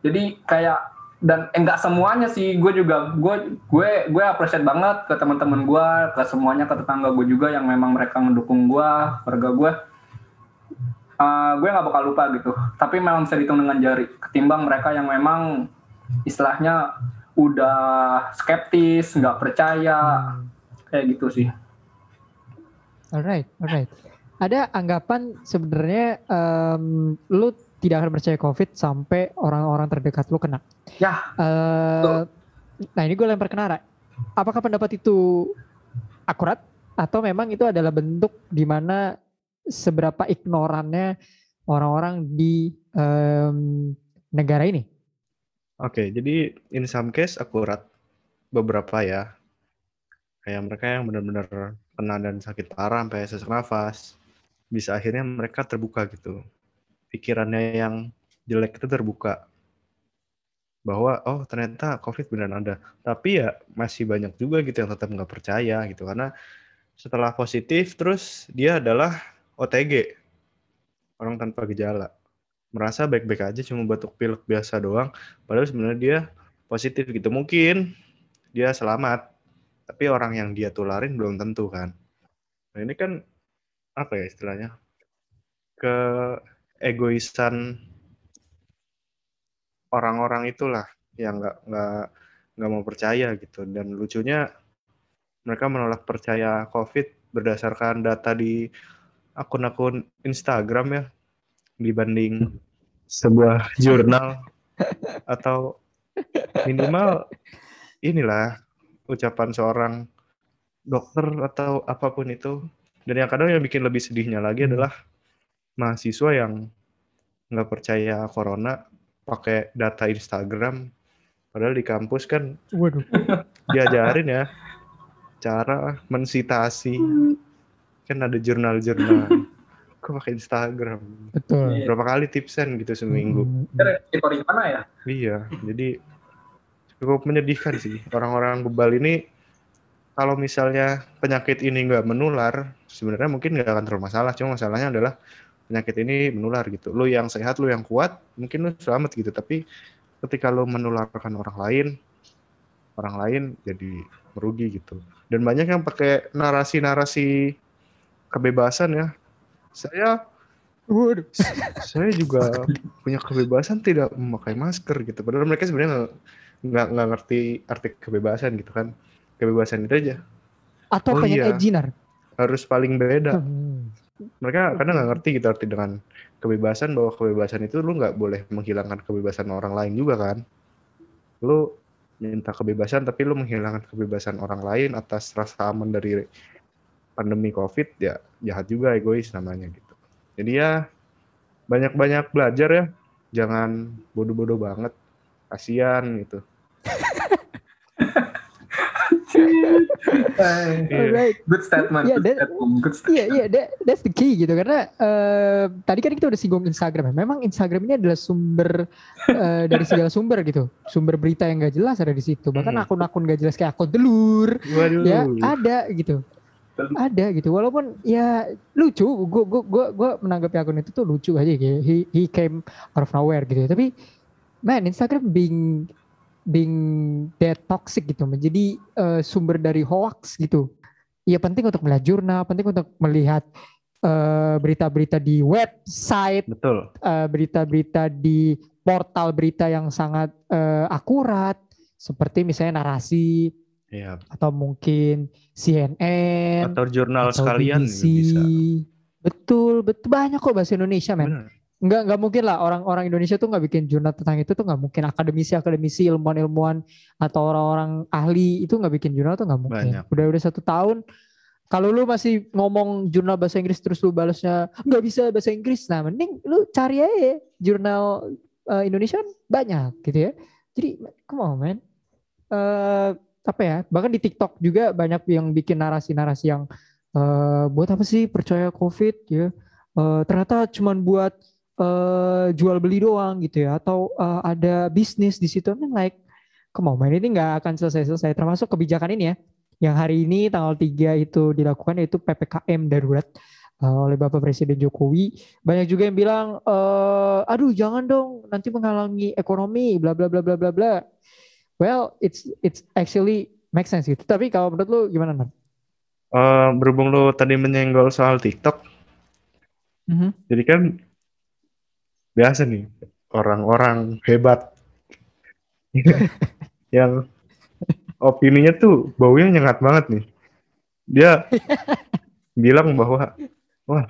Jadi kayak dan enggak eh, semuanya sih gue juga gue gue gue appreciate banget ke teman-teman gue ke semuanya ke tetangga gue juga yang memang mereka mendukung gue keluarga gue uh, gue nggak bakal lupa gitu. Tapi memang bisa dihitung dengan jari ketimbang mereka yang memang istilahnya udah skeptis nggak percaya kayak gitu sih. Alright, alright. Ada anggapan sebenarnya um, lu tidak akan percaya COVID sampai orang-orang terdekat lu kena. Ya. Uh, nah ini gue lempar ke Nara. Apakah pendapat itu akurat atau memang itu adalah bentuk di mana seberapa ignorannya orang-orang di um, negara ini? Oke, jadi in some case akurat beberapa ya. Kayak mereka yang benar-benar kena dan sakit parah sampai sesak nafas bisa akhirnya mereka terbuka gitu pikirannya yang jelek itu terbuka. Bahwa oh ternyata covid beneran ada. Tapi ya masih banyak juga gitu yang tetap nggak percaya gitu. Karena setelah positif terus dia adalah OTG orang tanpa gejala. Merasa baik-baik aja cuma batuk pilek biasa doang. Padahal sebenarnya dia positif gitu. Mungkin dia selamat. Tapi orang yang dia tularin belum tentu kan. Nah ini kan apa ya istilahnya? Ke egoisan orang-orang itulah yang nggak nggak nggak mau percaya gitu dan lucunya mereka menolak percaya COVID berdasarkan data di akun-akun Instagram ya dibanding sebuah jurnal atau minimal inilah ucapan seorang dokter atau apa pun itu. Dan yang kadang yang bikin lebih sedihnya lagi adalah mahasiswa yang nggak percaya corona pakai data Instagram, padahal di kampus kan Waduh. diajarin ya cara mensitasi. Kan ada jurnal-jurnal. Kok pakai Instagram? Betul. Berapa kali tipsen gitu seminggu. Hmm. mana ya? Iya jadi cukup menyedihkan sih orang-orang bebal ini. Kalau misalnya penyakit ini nggak menular sebenarnya mungkin nggak akan terlalu masalah. Cuma masalahnya adalah penyakit ini menular gitu lo yang sehat lo yang kuat mungkin lo selamat gitu tapi ketika lo menularkan orang lain orang lain jadi merugi gitu dan banyak yang pakai narasi-narasi kebebasan ya saya Waduh. saya juga punya kebebasan tidak memakai masker gitu. Padahal mereka sebenarnya nggak nggak ngerti arti kebebasan gitu kan kebebasan itu aja atau oh, pengen iya. ejinar harus paling beda hmm. Mereka kadang nggak ngerti gitu arti dengan kebebasan bahwa kebebasan itu lu nggak boleh menghilangkan kebebasan orang lain juga kan? Lu minta kebebasan tapi lu menghilangkan kebebasan orang lain atas rasa aman dari pandemi covid ya jahat juga egois namanya gitu. Jadi ya banyak-banyak belajar ya. Jangan bodoh-bodoh banget. Kasihan gitu Alright. Good statement. Yeah, that, good statement. Iya, yeah, that, that's the key gitu karena uh, tadi kan kita udah singgung Instagram. Memang Instagram ini adalah sumber uh, dari segala sumber gitu. Sumber berita yang gak jelas ada di situ. Bahkan hmm. akun-akun gak jelas kayak akun telur, Waduh. ya ada gitu. Ada gitu. Walaupun ya lucu, gue gue gue gue menanggapi akun itu tuh lucu aja gitu. He, he came out of nowhere gitu. Tapi man Instagram being being that toxic gitu menjadi uh, sumber dari hoax gitu. Ya penting untuk melihat jurnal, penting untuk melihat eh, berita-berita uh, di website, betul. Uh, berita-berita di portal berita yang sangat uh, akurat, seperti misalnya narasi, ya. atau mungkin CNN, atau jurnal atau sekalian BBC. bisa. Betul, betul banyak kok bahasa Indonesia, men nggak nggak mungkin lah orang-orang Indonesia tuh nggak bikin jurnal tentang itu tuh nggak mungkin akademisi akademisi ilmuwan ilmuwan atau orang-orang ahli itu nggak bikin jurnal tuh nggak mungkin Banyak. udah udah satu tahun Kalau lu masih ngomong jurnal bahasa Inggris terus lu balasnya nggak bisa bahasa Inggris, nah mending lu cari aja jurnal uh, Indonesia kan banyak gitu ya. Jadi come on man. Uh, apa ya? Bahkan di TikTok juga banyak yang bikin narasi-narasi yang uh, buat apa sih percaya COVID ya? Uh, ternyata cuman buat uh, jual beli doang gitu ya atau uh, ada bisnis di situ kan like man ini nggak akan selesai-selesai termasuk kebijakan ini ya yang hari ini tanggal 3 itu dilakukan yaitu PPKM darurat uh, oleh Bapak Presiden Jokowi. Banyak juga yang bilang, e, aduh jangan dong nanti menghalangi ekonomi, bla bla bla bla bla bla. Well, it's it's actually make sense gitu. Tapi kalau menurut lu gimana Nan? Uh, berhubung lu tadi menyenggol soal TikTok, mm -hmm. jadi kan biasa nih orang-orang hebat yang opininya tuh baunya nyengat banget nih. Dia bilang bahwa wah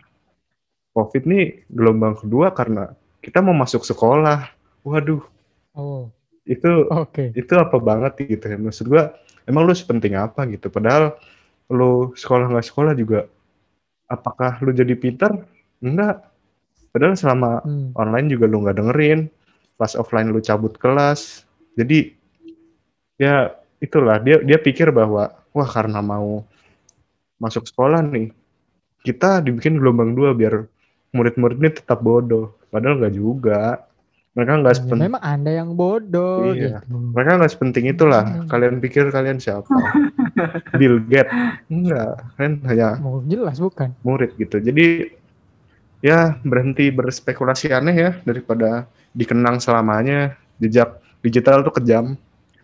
COVID nih gelombang kedua karena kita mau masuk sekolah. Waduh. Oh. Itu okay. itu apa banget gitu ya. Maksud gua emang lu sepenting apa gitu. Padahal lu sekolah nggak sekolah juga apakah lu jadi pinter? Enggak. Padahal selama hmm. online juga lu nggak dengerin. Pas offline lu cabut kelas. Jadi ya itulah dia dia pikir bahwa wah karena mau masuk sekolah nih kita dibikin gelombang dua biar murid-murid ini tetap bodoh padahal nggak juga mereka nggak ya, sepenting memang anda yang bodoh iya. gitu. mereka nggak sepenting itulah hmm. kalian pikir kalian siapa Bill Gates enggak kan hanya mau jelas bukan murid gitu jadi ya berhenti berspekulasi aneh ya daripada dikenang selamanya. Jejak digital tuh kejam.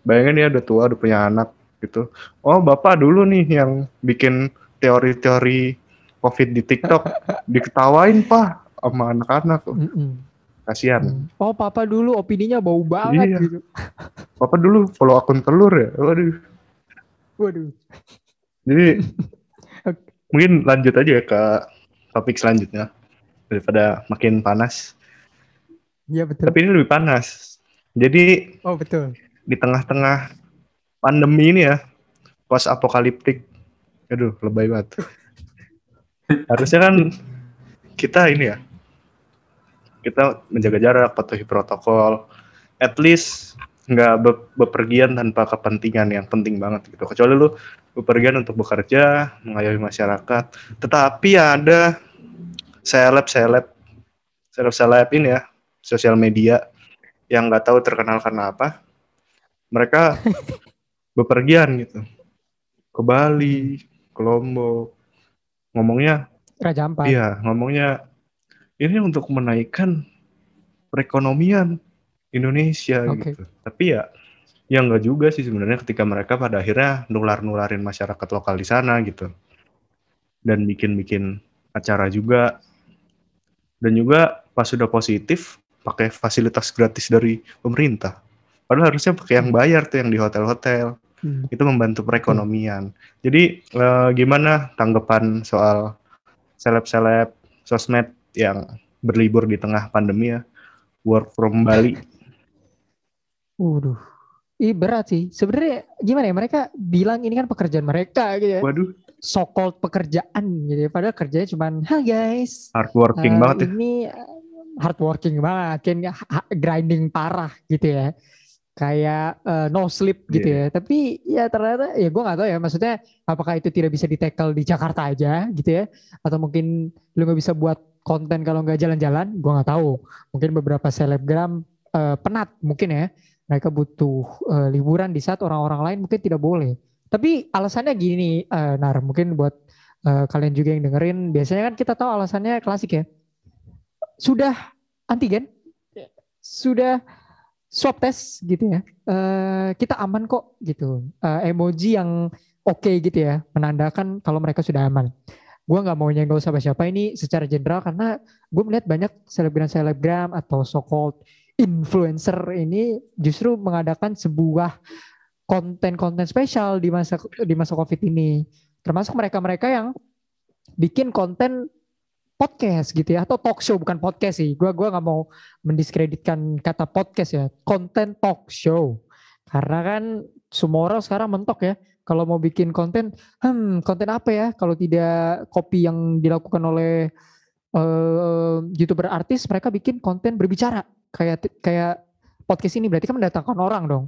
Bayangin ya udah tua udah punya anak gitu. Oh bapak dulu nih yang bikin teori-teori covid di TikTok. Diketawain pak sama anak-anak. Mm -mm. kasihan. Mm. oh papa dulu opininya bau banget iya. gitu. Papa dulu follow akun telur ya? Waduh. Waduh. Jadi okay. mungkin lanjut aja ke topik selanjutnya daripada makin panas Iya betul. Tapi ini lebih panas. Jadi Oh betul di tengah-tengah pandemi ini ya, post apokaliptik. Aduh, lebay banget. Harusnya kan kita ini ya, kita menjaga jarak, patuhi protokol, at least nggak be bepergian tanpa kepentingan yang penting banget gitu. Kecuali lu bepergian untuk bekerja, mengayomi masyarakat. Tetapi ada seleb seleb seleb seleb ini ya, sosial media yang nggak tahu terkenal karena apa, mereka bepergian gitu ke Bali, ke Lombok. Ngomongnya Raja Ampat. Iya, ngomongnya ini untuk menaikkan perekonomian Indonesia okay. gitu. Tapi ya ya enggak juga sih sebenarnya ketika mereka pada akhirnya nular-nularin masyarakat lokal di sana gitu. Dan bikin-bikin acara juga. Dan juga pas sudah positif pakai fasilitas gratis dari pemerintah. Padahal harusnya pakai yang bayar tuh yang di hotel-hotel. Hmm. Itu membantu perekonomian. Hmm. Jadi eh, gimana tanggapan soal seleb-seleb sosmed yang berlibur di tengah pandemi ya? Work from Bali. Waduh. Ih berat sih. Sebenarnya gimana ya mereka bilang ini kan pekerjaan mereka gitu ya. Waduh. So called pekerjaan gitu ya. Padahal kerjanya cuma, "Hi guys." Hard working uh, banget ya. Ini hard working banget, kan grinding parah gitu ya kayak uh, no sleep gitu yeah. ya. Tapi ya ternyata ya gue nggak tahu ya. Maksudnya apakah itu tidak bisa di tackle di Jakarta aja gitu ya? Atau mungkin lu nggak bisa buat konten kalau nggak jalan-jalan? Gue nggak tahu. Mungkin beberapa selebgram uh, penat mungkin ya. Mereka butuh uh, liburan di saat orang-orang lain mungkin tidak boleh. Tapi alasannya gini, uh, Nar. Mungkin buat uh, kalian juga yang dengerin. Biasanya kan kita tahu alasannya klasik ya. Sudah antigen, sudah swab test gitu ya, uh, kita aman kok gitu. Uh, emoji yang oke okay gitu ya, menandakan kalau mereka sudah aman. Gue nggak mau nyenggol siapa-siapa ini secara general karena gue melihat banyak selebgram-selebgram atau so-called influencer ini justru mengadakan sebuah konten-konten spesial di masa di masa covid ini. Termasuk mereka-mereka yang bikin konten podcast gitu ya atau talk show bukan podcast sih. Gua gua nggak mau mendiskreditkan kata podcast ya. Konten talk show. Karena kan semua orang sekarang mentok ya kalau mau bikin konten, hmm konten apa ya kalau tidak copy yang dilakukan oleh uh, youtuber artis, mereka bikin konten berbicara kayak kayak podcast ini berarti kan mendatangkan orang dong.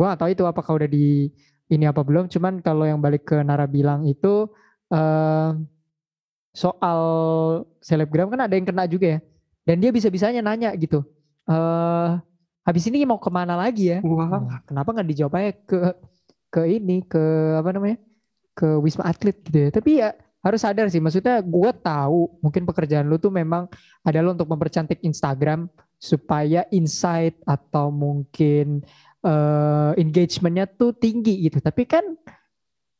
Gua gak tahu itu apakah udah di ini apa belum. Cuman kalau yang balik ke Nara bilang itu uh, soal selebgram kan ada yang kena juga ya. Dan dia bisa-bisanya nanya gitu. Uh, habis ini mau ke mana lagi ya? Wow. Nah, kenapa nggak dijawab aja ke ke ini ke apa namanya ke wisma atlet gitu ya tapi ya harus sadar sih maksudnya gue tahu mungkin pekerjaan lu tuh memang adalah untuk mempercantik Instagram supaya insight atau mungkin uh, engagementnya tuh tinggi gitu tapi kan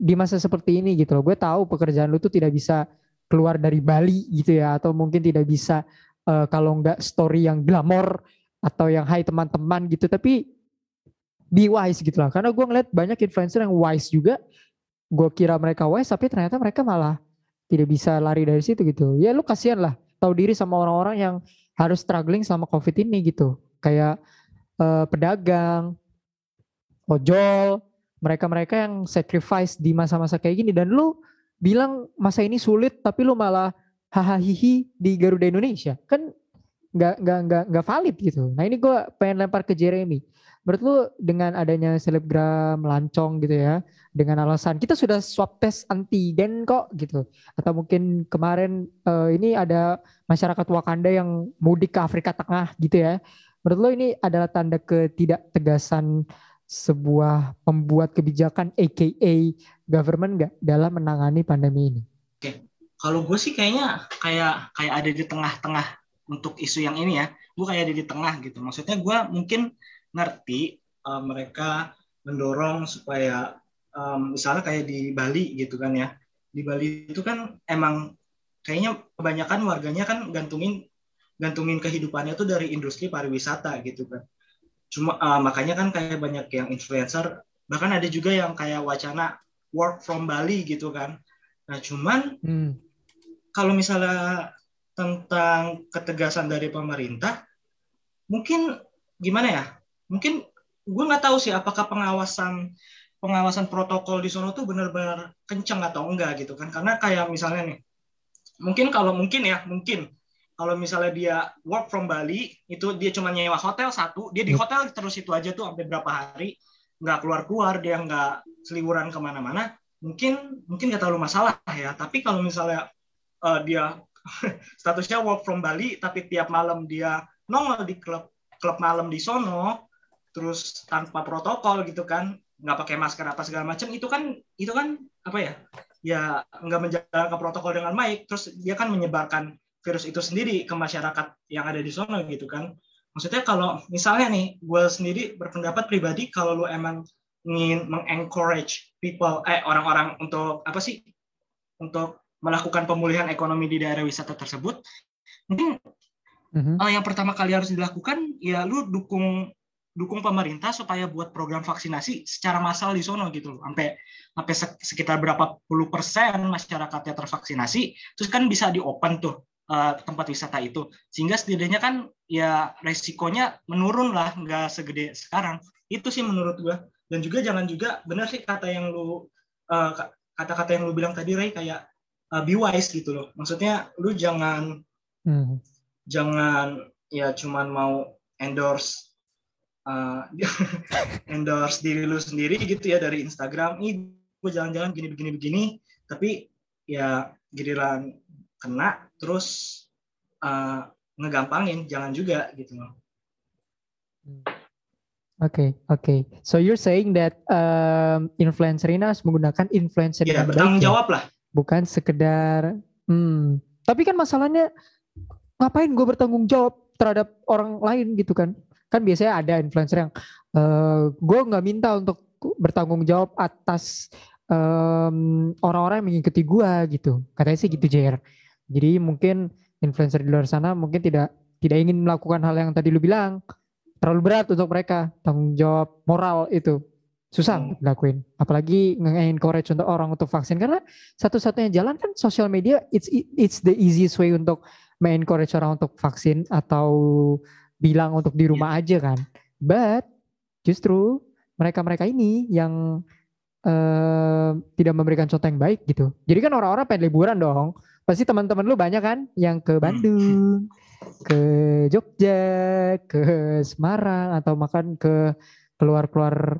di masa seperti ini gitu loh gue tahu pekerjaan lu tuh tidak bisa keluar dari Bali gitu ya atau mungkin tidak bisa uh, kalau nggak story yang glamor atau yang hai teman-teman gitu tapi be wise gitu lah. Karena gue ngeliat banyak influencer yang wise juga. Gue kira mereka wise tapi ternyata mereka malah tidak bisa lari dari situ gitu. Ya lu kasihan lah tahu diri sama orang-orang yang harus struggling sama covid ini gitu. Kayak uh, pedagang, ojol, mereka-mereka yang sacrifice di masa-masa kayak gini dan lu bilang masa ini sulit tapi lu malah hahaha di Garuda Indonesia kan nggak nggak nggak nggak valid gitu. Nah ini gue pengen lempar ke Jeremy. Menurut lu dengan adanya selebgram lancong gitu ya, dengan alasan kita sudah swab test antigen kok gitu, atau mungkin kemarin uh, ini ada masyarakat Wakanda yang mudik ke Afrika Tengah gitu ya. Menurut lu ini adalah tanda ketidak tegasan sebuah pembuat kebijakan AKA government nggak dalam menangani pandemi ini? Oke, kalau gue sih kayaknya kayak kayak ada di tengah-tengah untuk isu yang ini ya. Gue kayak ada di tengah gitu. Maksudnya gue mungkin ngerti uh, mereka mendorong supaya um, misalnya kayak di Bali gitu kan ya di Bali itu kan emang kayaknya kebanyakan warganya kan gantungin gantungin kehidupannya tuh dari industri pariwisata gitu kan cuma uh, makanya kan kayak banyak yang influencer bahkan ada juga yang kayak wacana work from Bali gitu kan. Nah cuman hmm. kalau misalnya tentang ketegasan dari pemerintah mungkin gimana ya? Mungkin gue nggak tahu sih apakah pengawasan pengawasan protokol di sono tuh benar-benar kenceng atau enggak gitu kan. Karena kayak misalnya nih mungkin kalau mungkin ya mungkin kalau misalnya dia work from Bali itu dia cuma nyewa hotel satu dia di hotel terus itu aja tuh sampai berapa hari nggak keluar keluar dia nggak seliburan ke mana-mana. Mungkin mungkin nggak terlalu masalah ya tapi kalau misalnya uh, dia statusnya work from Bali tapi tiap malam dia nongol di klub klub malam di sono terus tanpa protokol gitu kan nggak pakai masker apa segala macam itu kan itu kan apa ya ya nggak menjaga protokol dengan baik terus dia kan menyebarkan virus itu sendiri ke masyarakat yang ada di sana gitu kan maksudnya kalau misalnya nih gue sendiri berpendapat pribadi kalau lu emang ingin mengencourage people eh orang-orang untuk apa sih untuk melakukan pemulihan ekonomi di daerah wisata tersebut mungkin mm-hmm. uh, yang pertama kali harus dilakukan ya lu dukung dukung pemerintah supaya buat program vaksinasi secara massal di sono gitu loh. Sampai sampai sekitar berapa puluh persen masyarakatnya tervaksinasi, terus kan bisa di open tuh uh, tempat wisata itu. Sehingga setidaknya kan ya resikonya menurun lah, nggak segede sekarang. Itu sih menurut gua. Dan juga jangan juga benar sih kata yang lu uh, kata-kata yang lu bilang tadi Ray kayak uh, be wise gitu loh. Maksudnya lu jangan hmm. jangan ya cuman mau endorse uh, endorse diri lu sendiri gitu ya dari Instagram ini gue jalan-jalan gini begini begini tapi ya giliran kena terus uh, ngegampangin jangan juga gitu loh. Oke, okay, oke. Okay. So you're saying that um, influencer ini harus menggunakan influencer ya, bertanggung ya? jawab lah. Bukan sekedar, hmm. Tapi kan masalahnya ngapain gue bertanggung jawab terhadap orang lain gitu kan? kan biasanya ada influencer yang uh, eh, gue nggak minta untuk bertanggung jawab atas um, orang-orang yang mengikuti gue gitu katanya sih gitu JR jadi mungkin influencer di luar sana mungkin tidak tidak ingin melakukan hal yang tadi lu bilang terlalu berat untuk mereka tanggung jawab moral itu susah hmm. dilakuin apalagi nge-encourage untuk orang untuk vaksin karena satu-satunya jalan kan sosial media it's it's the easiest way untuk me-encourage orang untuk vaksin atau bilang untuk di rumah yeah. aja kan. But justru mereka-mereka ini yang uh, tidak memberikan contoh yang baik gitu. Jadi kan orang-orang pengen liburan dong. Pasti teman-teman lu banyak kan yang ke Bandung, ke Jogja, ke Semarang atau makan ke keluar-keluar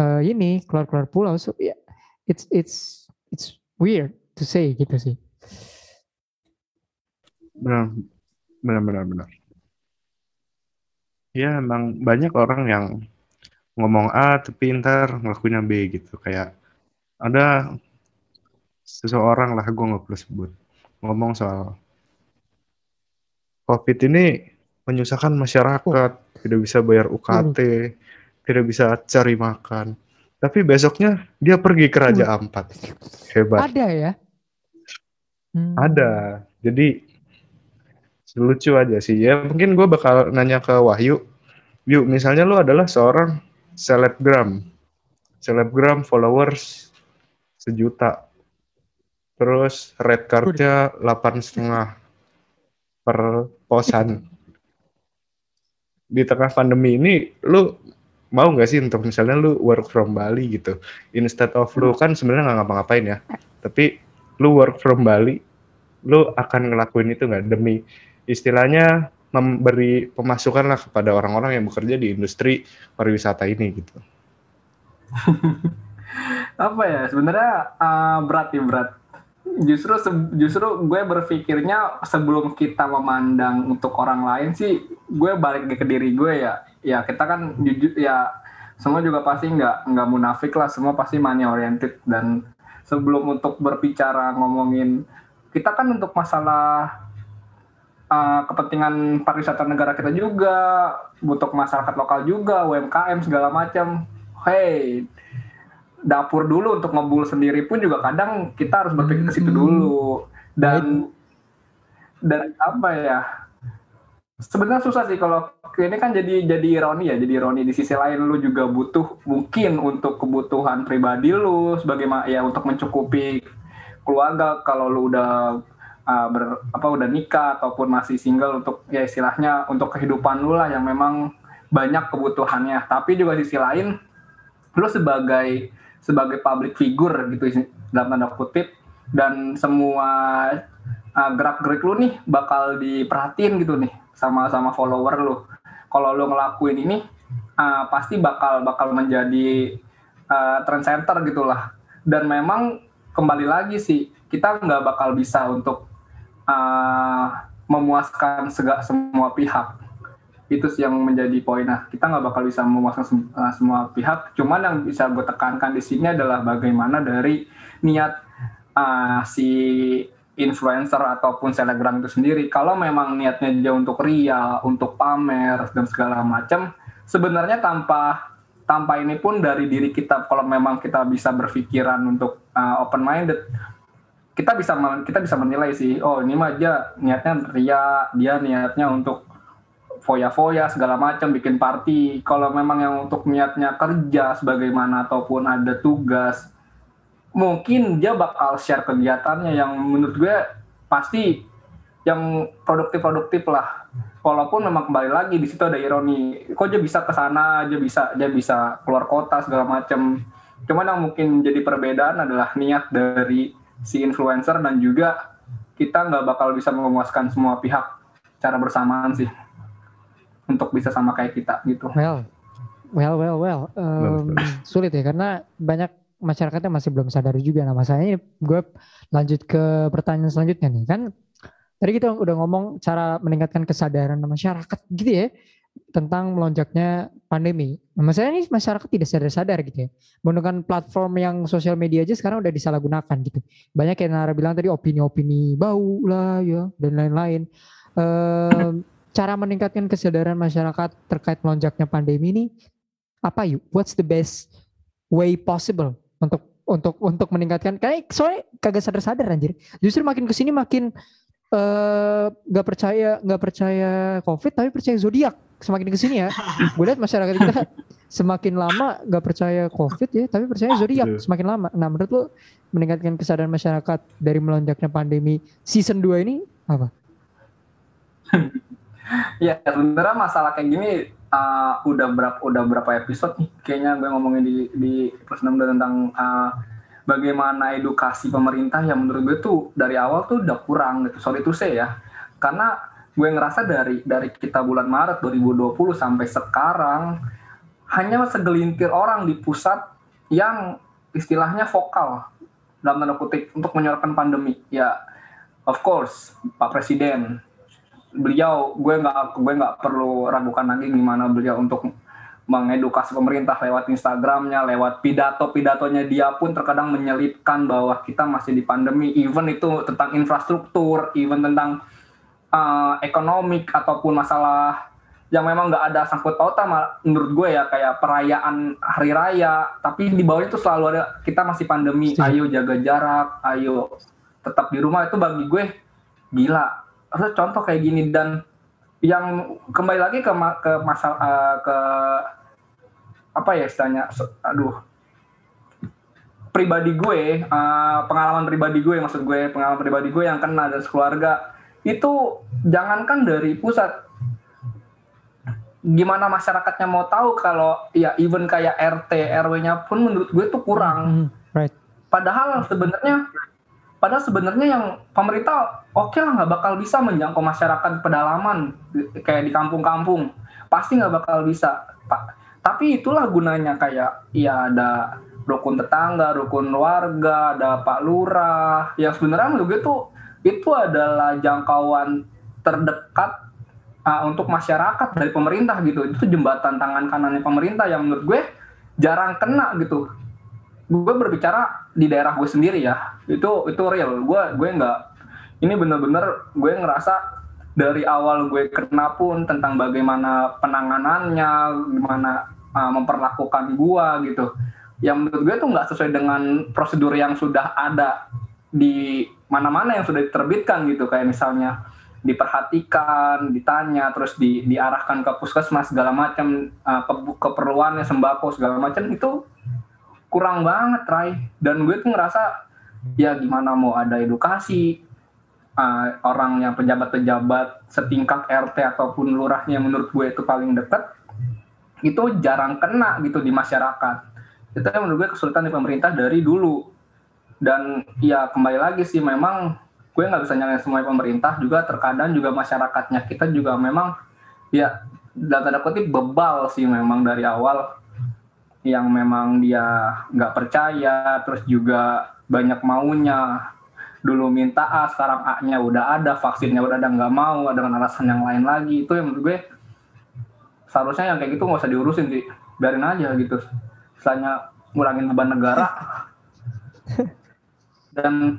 uh, ini, keluar-keluar pulau. So yeah, it's it's it's weird to say gitu sih. Benar, benar, benar, benar. Ya emang banyak orang yang ngomong A tapi ntar ngelakuinnya B gitu. Kayak ada seseorang lah gue nggak perlu sebut ngomong soal COVID ini menyusahkan masyarakat, tidak bisa bayar UKT, hmm. tidak bisa cari makan. Tapi besoknya dia pergi ke Raja hmm. Ampat. Hebat. Ada ya? Hmm. Ada. Jadi lucu aja sih ya mungkin gue bakal nanya ke Wahyu yuk misalnya lu adalah seorang selebgram. Selebgram followers sejuta. Terus red cardnya delapan setengah per posan. Di tengah pandemi ini lu mau nggak sih untuk misalnya lu work from Bali gitu? Instead of lu kan sebenarnya nggak ngapa-ngapain ya. Tapi lu work from Bali lu akan ngelakuin itu nggak? Demi istilahnya memberi pemasukan lah kepada orang-orang yang bekerja di industri pariwisata ini gitu. Apa ya sebenarnya uh, berat ya berat. Justru justru gue berpikirnya sebelum kita memandang untuk orang lain sih, gue balik ke diri gue ya. Ya kita kan jujur ya semua juga pasti nggak nggak munafik lah, semua pasti money oriented dan sebelum untuk berbicara ngomongin kita kan untuk masalah uh, kepentingan pariwisata negara kita juga, butuh masyarakat lokal juga, UMKM segala macam. Hey, dapur dulu untuk ngebul sendiri pun juga kadang kita harus berpikir ke situ hmm. dulu. Dan dan apa ya? Sebenarnya susah sih kalau ini kan jadi jadi ironi ya jadi ironi. Di sisi lain lu juga butuh mungkin untuk kebutuhan pribadi lu sebagai ya untuk mencukupi keluarga. Kalau lu udah uh, ber, apa udah nikah ataupun masih single untuk ya istilahnya untuk kehidupan lu lah yang memang banyak kebutuhannya. Tapi juga sisi lain lu sebagai sebagai public figure gitu dalam tanda kutip dan semua uh, gerak gerik lu nih bakal diperhatiin gitu nih sama sama follower lu. Kalau lu ngelakuin ini uh, pasti bakal bakal menjadi uh, trend center gitulah dan memang kembali lagi sih kita nggak bakal bisa untuk uh, memuaskan segala semua pihak. Itu sih yang menjadi poin. Nah kita nggak bakal bisa memuaskan sem uh, semua pihak. Cuman yang bisa gue tekankan di sini adalah bagaimana dari niat uh, si influencer ataupun selebgram itu sendiri. Kalau memang niatnya dia untuk ria untuk pamer dan segala macam sebenarnya tanpa tanpa ini pun dari diri kita kalau memang kita bisa berpikiran untuk uh, open minded kita bisa kita bisa menilai sih oh ini mah aja niatnya ria dia niatnya untuk foya-foya segala macam bikin party. Kalau memang yang untuk niatnya kerja sebagaimana ataupun ada tugas mungkin dia bakal share kegiatannya yang menurut gue pasti yang produktif-produktif lah. Walaupun memang kembali lagi di situ ada ironi kok dia bisa ke sana dia bisa dia bisa keluar kota segala macam. Cuman yang mungkin jadi perbedaan adalah niat dari si influencer dan juga kita nggak bakal bisa memuaskan semua pihak cara bersamaan sih untuk bisa sama kayak kita gitu. Well, well, well, well, um, sulit ya karena banyak masyarakatnya masih belum sadar juga. Nah masalahnya gue lanjut ke pertanyaan selanjutnya nih kan. Tadi kita udah ngomong cara meningkatkan kesadaran masyarakat gitu ya tentang melonjaknya pandemi. Nah, maksudnya ini masyarakat tidak sadar-sadar gitu ya. Menggunakan platform yang sosial media aja sekarang udah disalahgunakan gitu. Banyak yang Nara bilang tadi opini-opini bau lah ya dan lain-lain. Ehm, cara meningkatkan kesadaran masyarakat terkait melonjaknya pandemi ini apa yuk? What's the best way possible untuk untuk untuk meningkatkan? Kayak soalnya kagak sadar-sadar anjir. Justru makin ke sini makin eh, nggak uh, percaya nggak percaya covid tapi percaya zodiak semakin ke sini ya, gue lihat masyarakat kita semakin lama gak percaya COVID ya, tapi percaya zodiak semakin lama. Nah, menurut lo meningkatkan kesadaran masyarakat dari melonjaknya pandemi season 2 ini apa? ya sebenarnya masalah kayak gini uh, udah berapa udah berapa episode nih kayaknya gue ngomongin di di plus 6 tentang uh, bagaimana edukasi pemerintah yang menurut gue tuh dari awal tuh udah kurang gitu sorry itu saya ya karena gue ngerasa dari dari kita bulan Maret 2020 sampai sekarang hanya segelintir orang di pusat yang istilahnya vokal dalam tanda kutip untuk menyuarakan pandemi. Ya of course Pak Presiden beliau gue nggak gue nggak perlu ragukan lagi gimana beliau untuk mengedukasi pemerintah lewat Instagramnya, lewat pidato-pidatonya dia pun terkadang menyelipkan bahwa kita masih di pandemi, even itu tentang infrastruktur, even tentang uh, ekonomik ataupun masalah yang memang nggak ada sangkut pautan menurut gue ya kayak perayaan hari raya, tapi di bawah itu selalu ada kita masih pandemi, ayo jaga jarak, ayo tetap di rumah. Itu bagi gue gila. Harus contoh kayak gini. Dan yang kembali lagi ke ke masalah uh, ke apa ya istilahnya? Aduh. Pribadi gue uh, pengalaman pribadi gue maksud gue pengalaman pribadi gue yang kena dari keluarga itu jangankan dari pusat gimana masyarakatnya mau tahu kalau ya even kayak RT RW-nya pun menurut gue itu kurang. Mm, right. Padahal sebenarnya Padahal sebenarnya yang pemerintah oke okay lah nggak bakal bisa menjangkau masyarakat pedalaman kayak di kampung-kampung, pasti nggak bakal bisa. Pak. Tapi itulah gunanya kayak ya ada rukun tetangga, rukun warga, ada Pak Lurah. Yang sebenarnya menurut gue tuh itu adalah jangkauan terdekat uh, untuk masyarakat dari pemerintah gitu. Itu jembatan tangan kanannya pemerintah yang menurut gue jarang kena gitu. Gue berbicara di daerah gue sendiri ya. Itu itu real. Gue gue nggak ini bener-bener gue ngerasa dari awal gue kena pun tentang bagaimana penanganannya gimana uh, memperlakukan gue gitu. Yang menurut gue tuh nggak sesuai dengan prosedur yang sudah ada di mana-mana yang sudah diterbitkan gitu. Kayak misalnya diperhatikan, ditanya, terus di, diarahkan ke puskesmas segala macam ke, keperluannya sembako segala macam itu kurang banget Rai dan gue tuh ngerasa ya gimana mau ada edukasi uh, orang yang pejabat-pejabat setingkat RT ataupun lurahnya menurut gue itu paling deket itu jarang kena gitu di masyarakat. Itu yang menurut gue kesulitan di pemerintah dari dulu dan ya kembali lagi sih memang gue nggak bisa nyalain semua pemerintah juga. Terkadang juga masyarakatnya kita juga memang ya dalam tanda kutip bebal sih memang dari awal. Yang memang dia nggak percaya terus juga banyak maunya. Dulu minta A sekarang A-nya udah ada vaksinnya udah ada nggak mau dengan alasan yang lain lagi. Itu yang menurut gue seharusnya yang kayak gitu nggak usah diurusin sih. Biarin aja gitu. Misalnya ngurangin beban negara dan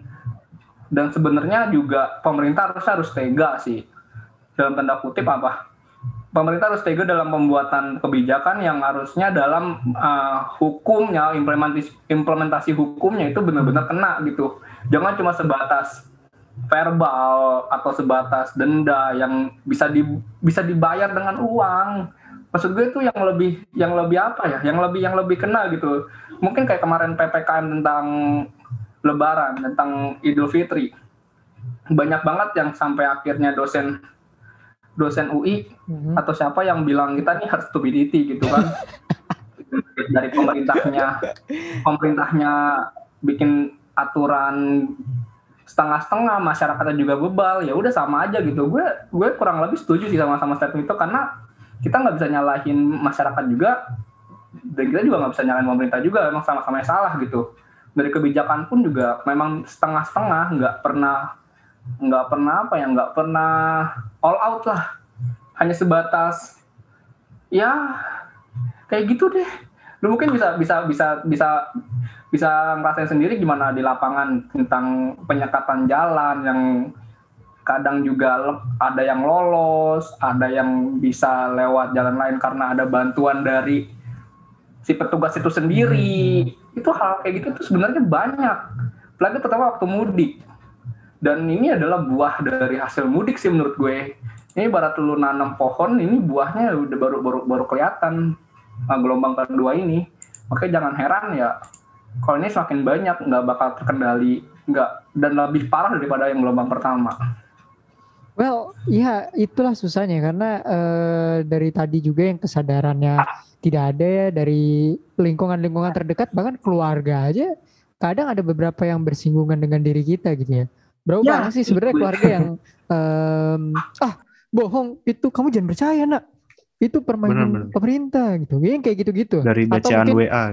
dan sebenarnya juga pemerintah harus harus tega sih. Dalam tanda kutip apa? Pemerintah harus tega dalam pembuatan kebijakan yang harusnya dalam uh, hukumnya implementasi implementasi hukumnya itu benar-benar kena gitu. Jangan cuma sebatas verbal atau sebatas denda yang bisa di bisa dibayar dengan uang. Maksud gue itu yang lebih yang lebih apa ya? Yang lebih yang lebih kena gitu. Mungkin kayak kemarin ppkm tentang lebaran tentang idul fitri. Banyak banget yang sampai akhirnya dosen dosen UI mm-hmm. atau siapa yang bilang kita nih harus stupidity gitu kan. Dari pemerintahnya pemerintahnya bikin aturan setengah-setengah masyarakatnya juga bebal. Ya udah sama aja gitu. Gue gue kurang lebih setuju sih sama sama statement itu karena kita nggak bisa nyalahin masyarakat juga. Dan kita juga nggak bisa nyalahin pemerintah juga. Memang sama-sama salah gitu dari kebijakan pun juga memang setengah-setengah nggak pernah nggak pernah apa ya nggak pernah all out lah. Hanya sebatas ya kayak gitu deh. Lu mungkin bisa bisa bisa bisa bisa ngerasain sendiri gimana di lapangan tentang penyekatan jalan yang kadang juga ada yang lolos, ada yang bisa lewat jalan lain karena ada bantuan dari si petugas itu sendiri. Itu hal kayak gitu tuh sebenarnya banyak. Apalagi pertama waktu mudik. Dan ini adalah buah dari hasil mudik sih menurut gue. Ini barat lu nanam pohon ini buahnya udah baru baru baru kelihatan nah, gelombang kedua ini. Makanya jangan heran ya kalau ini semakin banyak nggak bakal terkendali nggak dan lebih parah daripada yang gelombang pertama. Well, iya itulah susahnya. Karena uh, dari tadi juga yang kesadarannya tidak ada ya dari lingkungan-lingkungan terdekat bahkan keluarga aja kadang ada beberapa yang bersinggungan dengan diri kita gitu ya. Berapa ya, banyak sih sebenarnya keluarga yang um, ah bohong itu kamu jangan percaya nak. Itu permainan bener, bener. pemerintah gitu. Yang kayak gitu-gitu. Dari bacaan mungkin, WA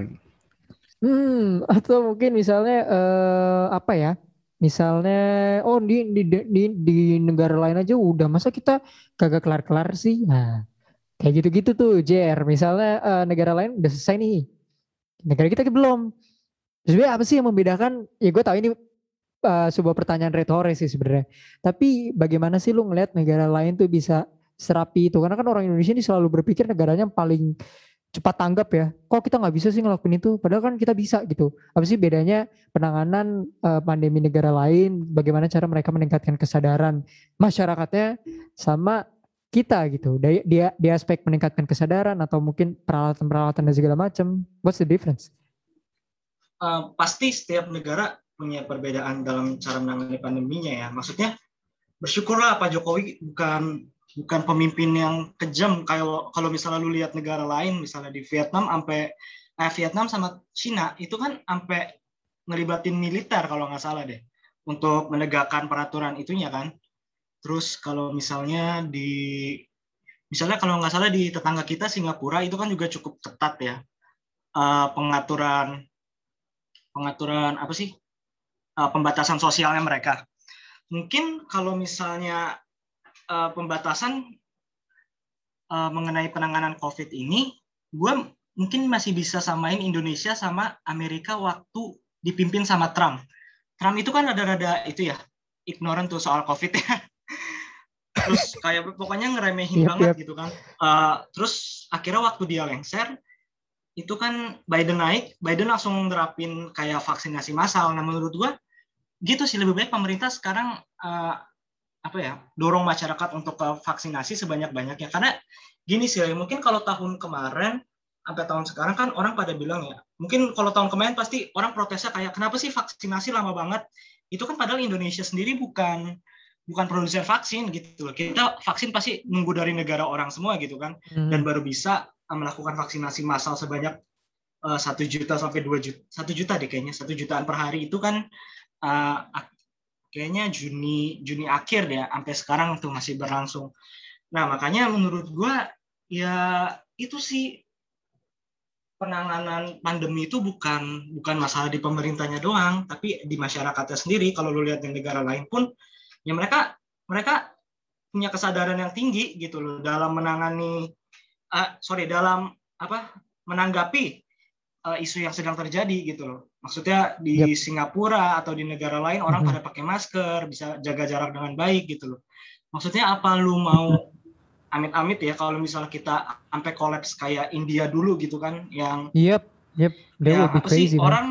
hmm atau mungkin misalnya uh, apa ya misalnya oh di, di di di negara lain aja udah masa kita kagak kelar-kelar sih? Nah kayak gitu-gitu tuh JR misalnya uh, negara lain udah selesai nih. Negara kita belum. Sebenarnya apa sih yang membedakan? Ya gue tahu ini uh, sebuah pertanyaan retoris sih sebenarnya. Tapi bagaimana sih lu ngeliat negara lain tuh bisa serapi itu? Karena kan orang Indonesia ini selalu berpikir negaranya paling cepat tanggap ya. Kok kita nggak bisa sih ngelakuin itu? Padahal kan kita bisa gitu. Apa sih bedanya penanganan uh, pandemi negara lain? Bagaimana cara mereka meningkatkan kesadaran masyarakatnya sama kita gitu. Dia dia di aspek meningkatkan kesadaran atau mungkin peralatan-peralatan dan segala macam. What's the difference? Uh, pasti setiap negara punya perbedaan dalam cara menangani pandeminya ya. Maksudnya bersyukurlah Pak Jokowi bukan bukan pemimpin yang kejam. Kalau kalau misalnya lu lihat negara lain misalnya di Vietnam sampai eh, Vietnam sama Cina itu kan sampai ngelibatin militer kalau nggak salah deh. Untuk menegakkan peraturan itunya kan terus kalau misalnya di misalnya kalau nggak salah di tetangga kita Singapura itu kan juga cukup ketat ya uh, pengaturan pengaturan apa sih uh, pembatasan sosialnya mereka mungkin kalau misalnya uh, pembatasan mengenai penanganan COVID ini, gue mungkin masih bisa samain Indonesia sama Amerika waktu dipimpin sama Trump. Trump itu kan rada-rada itu ya, ignorant tuh soal COVID ya. terus kayak pokoknya ngeremehin yep, banget yep. gitu kan. Uh, terus akhirnya waktu dia lengser, itu kan Biden naik, Biden langsung nerapin kayak vaksinasi massal. Nah menurut gue gitu sih lebih baik pemerintah sekarang uh, apa ya dorong masyarakat untuk ke vaksinasi sebanyak-banyaknya karena gini sih mungkin kalau tahun kemarin sampai tahun sekarang kan orang pada bilang ya mungkin kalau tahun kemarin pasti orang protesnya kayak kenapa sih vaksinasi lama banget itu kan padahal Indonesia sendiri bukan bukan produsen vaksin gitu loh kita vaksin pasti nunggu dari negara orang semua gitu kan hmm. dan baru bisa uh, melakukan vaksinasi massal sebanyak uh, satu uh, juta sampai dua juta satu juta deh kayaknya satu jutaan per hari itu kan uh, kayaknya Juni Juni akhir ya sampai sekarang tuh masih berlangsung. Nah makanya menurut gue ya itu sih penanganan pandemi itu bukan bukan masalah di pemerintahnya doang, tapi di masyarakatnya sendiri. Kalau lu lihat di negara lain pun, ya mereka mereka punya kesadaran yang tinggi gitu loh dalam menangani, uh, sorry dalam apa menanggapi uh, isu yang sedang terjadi gitu loh. Maksudnya di yep. Singapura atau di negara lain orang mm -hmm. pada pakai masker, bisa jaga jarak dengan baik gitu loh. Maksudnya apa lu mau amit-amit ya kalau misalnya kita sampai kolaps kayak India dulu gitu kan yang Yep, yep. They ya, apa crazy, sih man. orang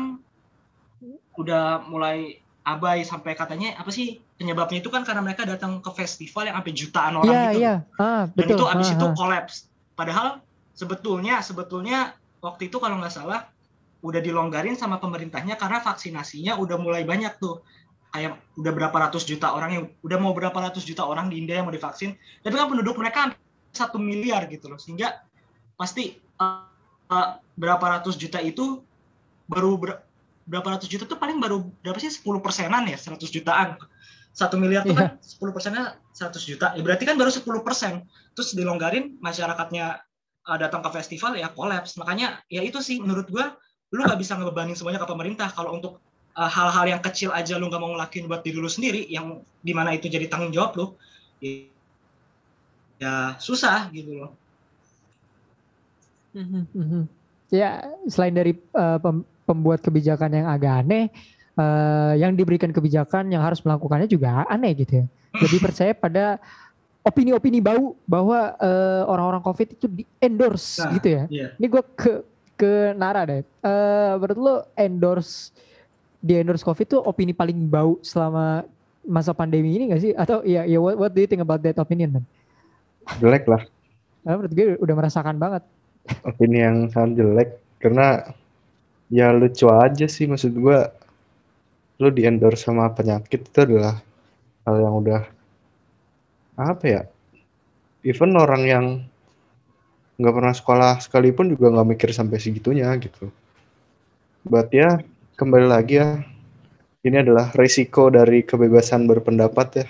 udah mulai abai sampai katanya apa sih penyebabnya itu kan karena mereka datang ke festival yang sampai jutaan orang yeah, gitu. Yeah. Ah, Dan betul. itu abis ah, itu ah. kolaps. Padahal sebetulnya sebetulnya waktu itu kalau nggak salah udah dilonggarin sama pemerintahnya karena vaksinasinya udah mulai banyak tuh kayak udah berapa ratus juta orang yang udah mau berapa ratus juta orang di India yang mau divaksin tapi kan penduduk mereka satu miliar gitu loh sehingga pasti uh, uh, berapa ratus juta itu baru ber, berapa ratus juta tuh paling baru berapa sih 10 persenan ya 100 jutaan satu miliar tuh yeah. kan 10 persennya 100 juta. Ya berarti kan baru 10 persen. Terus dilonggarin masyarakatnya uh, datang ke festival ya kolaps. Makanya ya itu sih menurut gua lu nggak bisa ngebebanin semuanya ke pemerintah. Kalau untuk uh, hal-hal uh, yang kecil aja lu nggak mau ngelakuin buat diri lu sendiri yang di mana itu jadi tanggung jawab lu ya, ya susah gitu loh. Ya selain dari uh, pembuat kebijakan yang agak aneh uh, yang diberikan kebijakan yang harus melakukannya juga aneh gitu ya lebih percaya pada opini-opini bau bahwa uh, orang-orang COVID itu di endorse nah, gitu ya. Yeah. Ini gue ke ke Nara deh. Uh, menurut lo endorse di endorse COVID itu opini paling bau selama masa pandemi ini gak sih? Atau ya, ya what, what do you think about that opinion man? Jelek lah. Karena menurut gue udah merasakan banget. Opini yang sangat jelek karena ya lucu aja sih maksud gue. Lo di endorse sama penyakit itu adalah hal yang udah apa ya even orang yang nggak pernah sekolah sekalipun juga nggak mikir sampai segitunya gitu. Buat ya kembali lagi ya ini adalah risiko dari kebebasan berpendapat ya.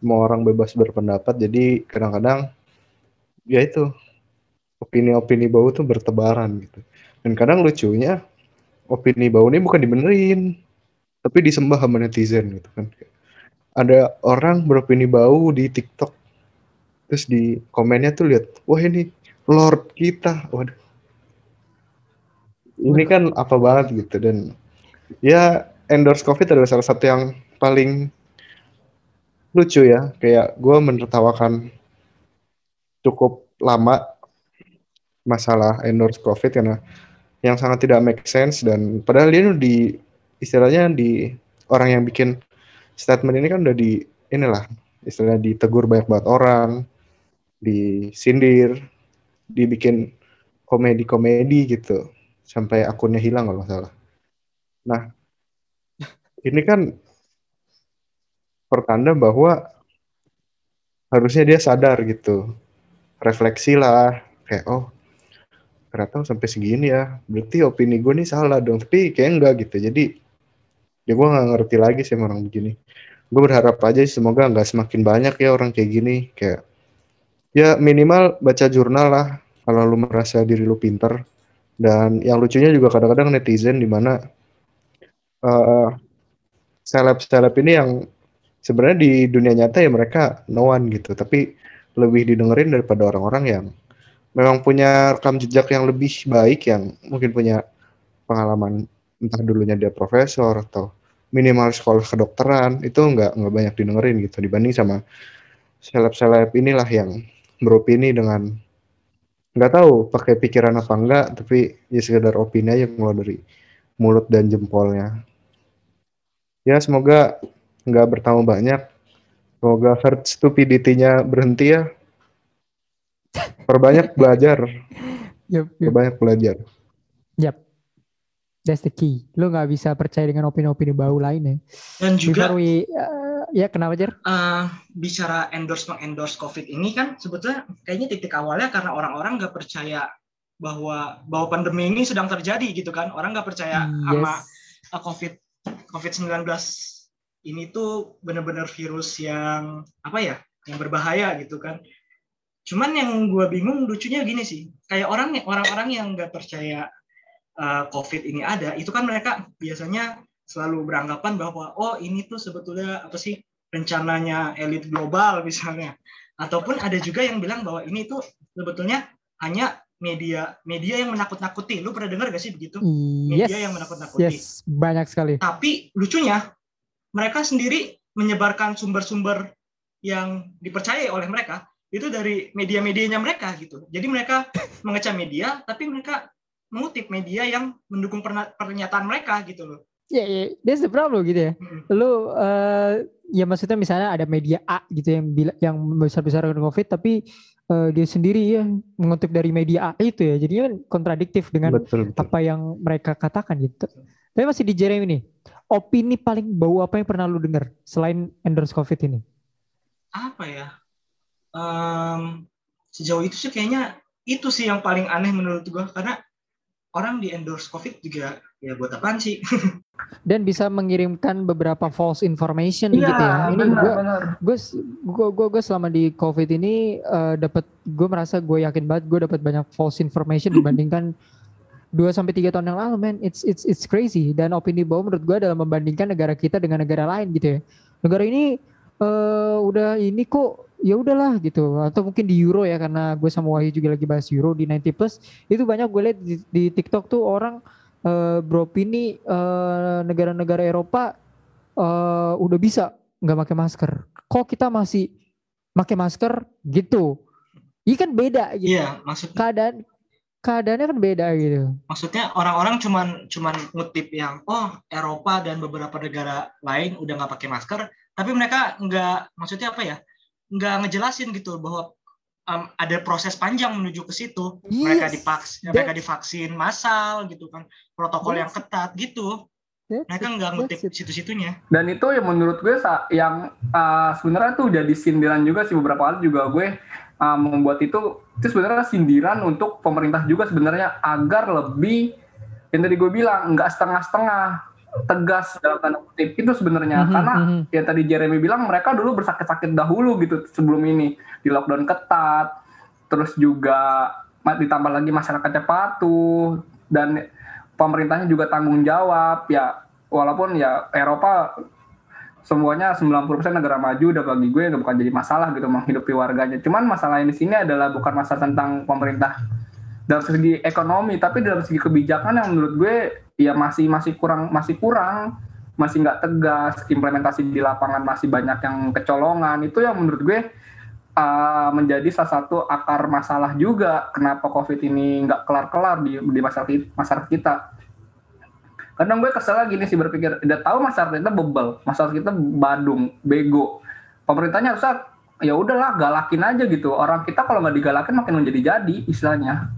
Semua orang bebas berpendapat jadi kadang-kadang ya itu opini-opini bau tuh bertebaran gitu. Dan kadang lucunya opini bau ini bukan dibenerin tapi disembah sama netizen gitu kan. Ada orang beropini bau di TikTok. Terus di komennya tuh lihat wah ini Lord kita. Waduh. Ini kan apa banget gitu dan ya endorse covid adalah salah satu yang paling lucu ya. Kayak gue menertawakan cukup lama masalah endorse covid karena yang sangat tidak make sense dan padahal dia di istilahnya di orang yang bikin statement ini kan udah di inilah istilahnya ditegur banyak banget orang disindir dibikin komedi-komedi gitu sampai akunnya hilang kalau salah. Nah ini kan pertanda bahwa harusnya dia sadar gitu refleksi lah kayak oh ternyata sampai segini ya berarti opini gue nih salah dong tapi kayak enggak gitu. Jadi ya gue nggak ngerti lagi sih orang begini. Gue berharap aja semoga nggak semakin banyak ya orang kayak gini kayak ya minimal baca jurnal lah kalau lu merasa diri lu pinter. Dan yang lucunya juga kadang-kadang netizen di mana uh, seleb-seleb ini yang sebenarnya di dunia nyata ya mereka no one gitu. Tapi lebih didengerin daripada orang-orang yang memang punya rekam jejak yang lebih baik yang mungkin punya pengalaman entah dulunya dia profesor atau minimal sekolah kedokteran itu nggak nggak banyak didengerin gitu dibanding sama seleb-seleb inilah yang beropini dengan nggak tahu pakai pikiran apa enggak tapi ya sekedar opini aja keluar dari mulut dan jempolnya. Ya semoga nggak bertambah banyak. Semoga herd stupidity-nya berhenti ya. Perbanyak belajar. Yep, yep, perbanyak belajar. Yep. That's the key. Lu nggak bisa percaya dengan opini-opini bau lain ya. Dan juga Before we, uh, ya kenapa Jer? uh, bicara endorse endorse COVID ini kan sebetulnya kayaknya titik awalnya karena orang-orang nggak percaya bahwa bahwa pandemi ini sedang terjadi gitu kan. Orang nggak percaya sama uh, COVID COVID-19 ini tuh benar-benar virus yang apa ya? Yang berbahaya gitu kan. Cuman yang gue bingung lucunya gini sih. Kayak orang orang-orang yang nggak percaya uh, COVID ini ada, itu kan mereka biasanya selalu beranggapan bahwa oh ini tuh sebetulnya apa sih rencananya elit global misalnya, ataupun ada juga yang bilang bahwa ini tuh sebetulnya hanya media media yang menakut-nakuti. Lu pernah dengar gak sih begitu? Media yes, yang menakut-nakuti. Yes, banyak sekali. Tapi lucunya mereka sendiri menyebarkan sumber-sumber yang dipercaya oleh mereka itu dari media-medianya mereka gitu. Jadi mereka mengecam media, tapi mereka mengutip media yang mendukung pernyataan mereka gitu loh. Ya, yeah, yeah. that's the problem gitu ya. Hmm. Lu uh, ya maksudnya misalnya ada media A gitu yang bila, yang besar-besar COVID tapi uh, dia sendiri ya mengutip dari media A itu ya. Jadi kan kontradiktif dengan betul, betul. apa yang mereka katakan gitu. Tapi masih di Jeremy nih. Opini paling bau apa yang pernah lu dengar selain endorse COVID ini? Apa ya? Um, sejauh itu sih kayaknya itu sih yang paling aneh menurut gua karena orang di endorse COVID juga ya buat apaan sih? Dan bisa mengirimkan beberapa false information iya, gitu ya. Ini gue gue gue gue selama di COVID ini uh, dapat gue merasa gue yakin banget gue dapat banyak false information dibandingkan 2 sampai tiga tahun yang lalu man it's it's it's crazy dan opini bahwa menurut gue adalah membandingkan negara kita dengan negara lain gitu ya negara ini uh, udah ini kok ya udahlah gitu. Atau mungkin di Euro ya karena gue sama Wahyu juga lagi bahas Euro di 90 plus. Itu banyak gue lihat di, di TikTok tuh orang uh, beropini uh, negara-negara Eropa uh, udah bisa nggak pakai masker. Kok kita masih pakai masker gitu? Ini kan beda gitu. Iya maksudnya keadaan keadaannya kan beda gitu. Maksudnya orang-orang cuman cuman ngutip yang oh Eropa dan beberapa negara lain udah nggak pakai masker tapi mereka nggak maksudnya apa ya nggak ngejelasin gitu bahwa um, ada proses panjang menuju ke situ. Yes. Mereka divaksin, mereka divaksin massal gitu kan, protokol yes. yang ketat gitu. mereka nggak ngutip situ-situnya dan itu yang menurut gue yang uh, sebenarnya tuh jadi sindiran juga sih beberapa kali juga gue uh, membuat itu itu sebenarnya sindiran untuk pemerintah juga sebenarnya agar lebih yang tadi gue bilang nggak setengah-setengah tegas dalam tanda kutip. Itu sebenarnya. Mm-hmm, karena mm-hmm. ya tadi Jeremy bilang mereka dulu bersakit-sakit dahulu gitu sebelum ini. Di lockdown ketat. Terus juga ditambah lagi masyarakatnya patuh. Dan pemerintahnya juga tanggung jawab. Ya walaupun ya Eropa semuanya 90% negara maju udah bagi gue bukan jadi masalah gitu menghidupi warganya. Cuman masalah di sini adalah bukan masalah tentang pemerintah. Dalam segi ekonomi tapi dalam segi kebijakan yang menurut gue ya masih masih kurang masih kurang masih nggak tegas implementasi di lapangan masih banyak yang kecolongan. Itu yang menurut gue uh, menjadi salah satu akar masalah juga kenapa covid ini nggak kelar-kelar di di masyarakat masyarakat kita. Kadang gue kesel lagi nih sih berpikir udah tahu masyarakat kita bebel masyarakat kita badung bego. Pemerintahnya harusnya ya udahlah galakin aja gitu. Orang kita kalau nggak digalakin makin menjadi jadi istilahnya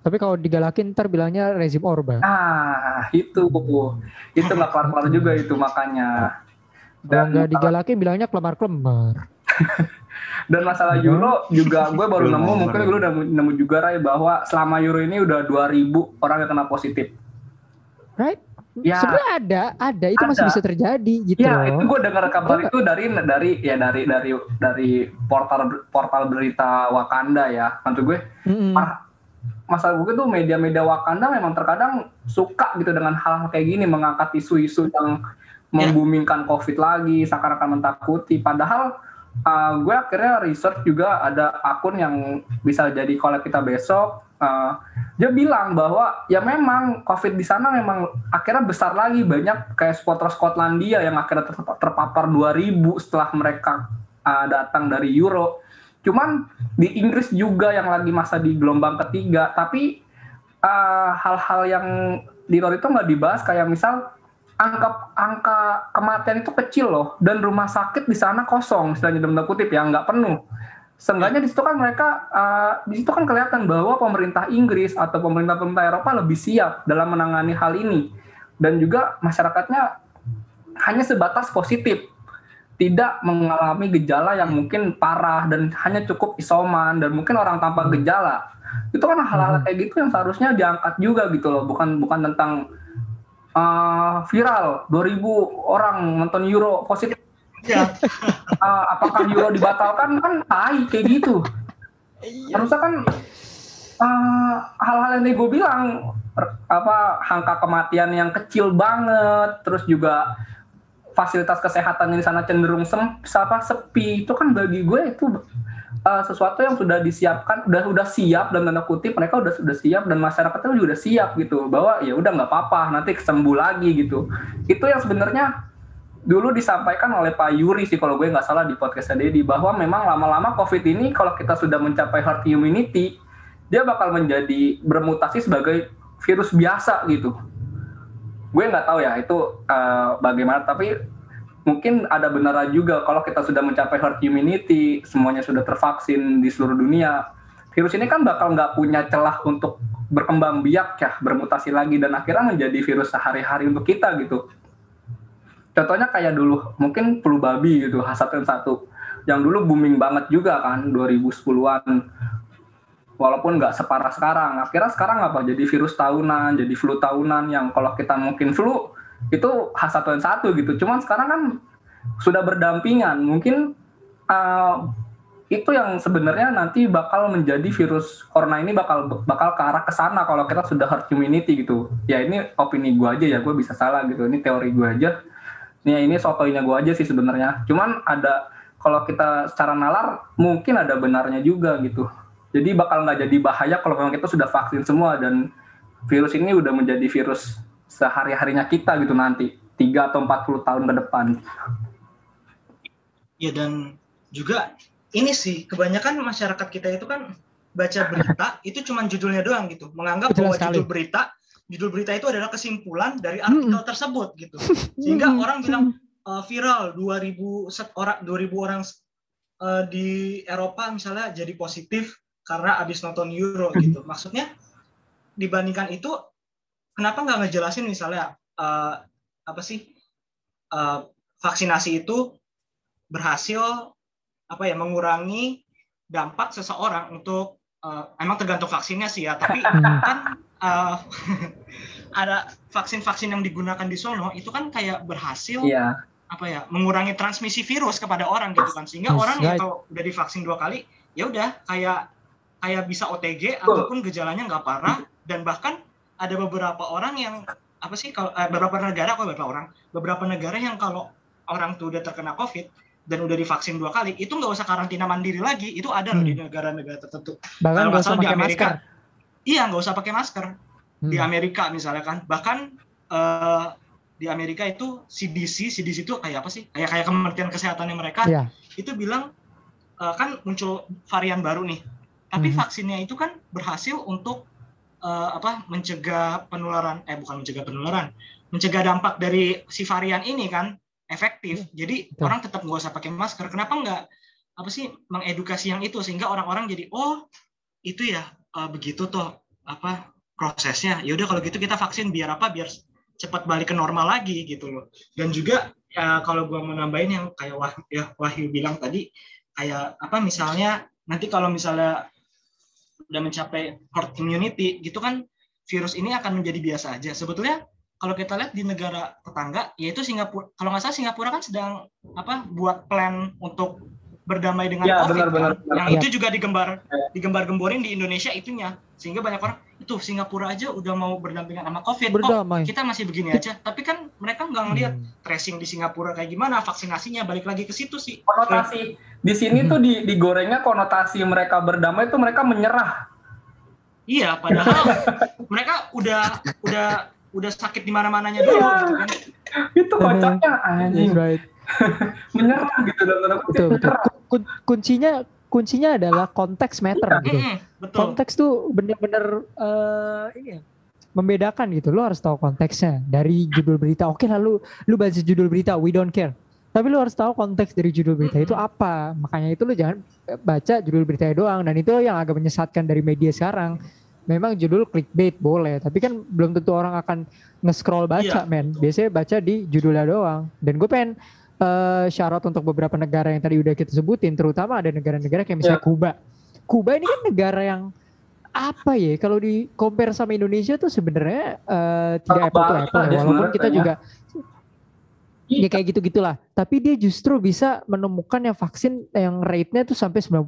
tapi kalau digalakin ntar bilangnya rezim Orba. Ah itu itu nggak kelar kelar juga itu makanya dan kalau nggak digalakin bilangnya kelemar kelemar dan masalah euro juga gue baru nemu mungkin gue udah nemu juga Ray bahwa selama euro ini udah 2000 orang yang kena positif. Right? Ya, sebenarnya ada, ada. Itu ada. masih bisa terjadi gitu. Ya, itu gue dengar kabar itu dari dari ya dari dari dari portal portal berita Wakanda ya. Tentu gue, mm -hmm. Masalah gue tuh media-media Wakanda memang terkadang suka gitu dengan hal-hal kayak gini mengangkat isu-isu yang ya. membumingkan COVID lagi, seakan-akan mentakuti. Padahal uh, gue akhirnya research juga ada akun yang bisa jadi kalau kita besok uh, dia bilang bahwa ya memang COVID di sana memang akhirnya besar lagi banyak kayak supporter Skotlandia yang akhirnya terpapar 2000 setelah mereka uh, datang dari Euro. Cuman di Inggris juga yang lagi masa di gelombang ketiga, tapi uh, hal-hal uh, yang di luar itu nggak dibahas. Kayak misal angka angka kematian itu kecil loh. Dan rumah sakit di sana kosong istilahnya dalam kutip ya nggak penuh. Seenggaknya di situ kan mereka uh, di situ kan kelihatan bahwa pemerintah Inggris atau pemerintah-pemerintah Eropa lebih siap dalam menangani hal ini. Dan juga masyarakatnya hanya sebatas positif tidak mengalami gejala yang mungkin parah dan hanya cukup isoman dan mungkin orang tanpa gejala itu kan hal-hal hmm. kayak gitu yang seharusnya diangkat juga gitu loh bukan bukan tentang uh, viral 2000 orang nonton Euro positif Ya. uh, apakah Euro dibatalkan kan tai kayak gitu. Iya. Harusnya kan uh, hal-hal yang gue bilang apa angka kematian yang kecil banget, terus juga fasilitas kesehatan di sana cenderung sem, apa sepi itu kan bagi gue itu uh, sesuatu yang sudah disiapkan udah udah siap dan tanda kutip mereka udah sudah siap dan masyarakatnya juga udah siap gitu bahwa ya udah nggak apa-apa nanti kesembuh lagi gitu itu yang sebenarnya dulu disampaikan oleh Pak Yuri sih kalau gue nggak salah di podcast Dedi bahwa memang lama-lama COVID ini kalau kita sudah mencapai herd immunity dia bakal menjadi bermutasi sebagai virus biasa gitu. Gue nggak tahu ya itu uh, bagaimana tapi mungkin ada benar juga kalau kita sudah mencapai herd immunity semuanya sudah tervaksin di seluruh dunia virus ini kan bakal nggak punya celah untuk berkembang biak ya bermutasi lagi dan akhirnya menjadi virus sehari-hari untuk kita gitu. Contohnya kayak dulu mungkin flu babi gitu H1N1 yang dulu booming banget juga kan 2010-an walaupun nggak separah sekarang. Akhirnya sekarang apa? Jadi virus tahunan jadi flu tahunan yang kalau kita mungkin flu itu H1N1 gitu. Cuman sekarang kan sudah berdampingan. Mungkin uh, itu yang sebenarnya nanti bakal menjadi virus corona ini bakal bakal ke arah ke sana kalau kita sudah herd immunity gitu. Ya ini opini gue aja ya, gue bisa salah gitu. Ini teori gue aja. Ini ini sotoinya gue aja sih sebenarnya. Cuman ada kalau kita secara nalar mungkin ada benarnya juga gitu jadi bakal nggak jadi bahaya kalau memang kita sudah vaksin semua dan virus ini udah menjadi virus sehari harinya kita gitu nanti tiga atau empat puluh tahun ke depan ya dan juga ini sih kebanyakan masyarakat kita itu kan baca berita itu cuma judulnya doang gitu menganggap Betul bahwa sekali. judul berita judul berita itu adalah kesimpulan dari artikel hmm. tersebut gitu. Sehingga hmm. orang bilang uh, viral 2000 orang 2000 orang uh, di Eropa misalnya jadi positif karena habis nonton Euro gitu. Maksudnya dibandingkan itu kenapa nggak ngejelasin misalnya uh, apa sih uh, vaksinasi itu berhasil apa ya mengurangi dampak seseorang untuk uh, emang tergantung vaksinnya sih ya tapi kan uh, ada vaksin-vaksin yang digunakan di sono itu kan kayak berhasil Iya. apa ya mengurangi transmisi virus kepada orang gitu kan sehingga orang right. kalau udah divaksin dua kali ya udah kayak kayak bisa OTG Betul. ataupun gejalanya nggak parah dan bahkan ada beberapa orang yang apa sih kalau eh, beberapa negara kok beberapa orang beberapa negara yang kalau orang tuh udah terkena covid dan udah divaksin dua kali itu nggak usah karantina mandiri lagi itu ada loh Hmm. di negara-negara tertentu Bahkan nggak usah di pakai Amerika, masker. iya nggak usah pakai masker di Hmm. Amerika misalnya kan bahkan eh, di Amerika itu CDC CDC itu kayak apa sih kayak kayak Kementerian Kesehatannya mereka Iya. itu bilang eh, kan muncul varian baru nih tapi Mhm. vaksinnya itu kan berhasil untuk eh, apa mencegah penularan eh bukan mencegah penularan mencegah dampak dari si varian ini kan efektif jadi Betul. orang tetap nggak usah pakai masker kenapa nggak apa sih mengedukasi yang itu sehingga orang-orang jadi oh itu ya eh, begitu tuh apa prosesnya ya udah kalau gitu kita vaksin biar apa biar cepat balik ke normal lagi gitu loh dan juga ya kalau gua mau nambahin yang kayak Wahyu, ya, Wahyu bilang tadi kayak apa misalnya nanti kalau misalnya udah mencapai herd immunity gitu kan virus ini akan menjadi biasa aja. Sebetulnya kalau kita lihat di negara tetangga yaitu Singapura kalau nggak salah Singapura kan sedang apa buat plan untuk berdamai dengan Ya, COVID benar, kan? benar, benar. yang Ya. itu juga digembar digembar-gemborin di Indonesia itunya sehingga banyak orang itu Singapura aja udah mau berdampingan sama COVID kok Berdamai. kita masih begini aja tapi kan mereka nggak ngelihat Hmm. tracing di Singapura kayak gimana vaksinasinya balik lagi ke situ sih konotasi di sini tuh di digorengnya konotasi mereka berdamai itu mereka menyerah iya padahal mereka udah udah udah sakit di mana-mananya dulu Iya. gitu kan itu Hmm. kocaknya anjing right. menyerah gitu dalam tanda kutip Betul, betul. Kun- kuncinya kuncinya adalah konteks matter gitu. Mm-mm, betul Konteks tuh bener-bener eh, ini ya, membedakan gitu. Lo harus tahu konteksnya dari judul berita. Oke lalu lu baca judul berita, we don't care. Tapi lu harus tahu konteks dari judul berita itu apa. Makanya itu lu jangan baca judul berita doang. Dan itu yang agak menyesatkan dari media sekarang. Memang judul clickbait boleh, tapi kan belum tentu orang akan nge-scroll baca, Iya, men. betul. Biasanya baca di judulnya doang. Dan gue pengen eh syarat untuk beberapa negara yang tadi udah kita sebutin, terutama ada negara-negara kayak misalnya Kuba. Kuba ini kan negara yang apa ya kalau di compare sama Indonesia tuh sebenarnya eh, tidak apple to apple ya. walaupun kita ya. juga ya kayak gitu gitulah tapi dia justru bisa menemukan yang vaksin yang rate-nya tuh sampai 90%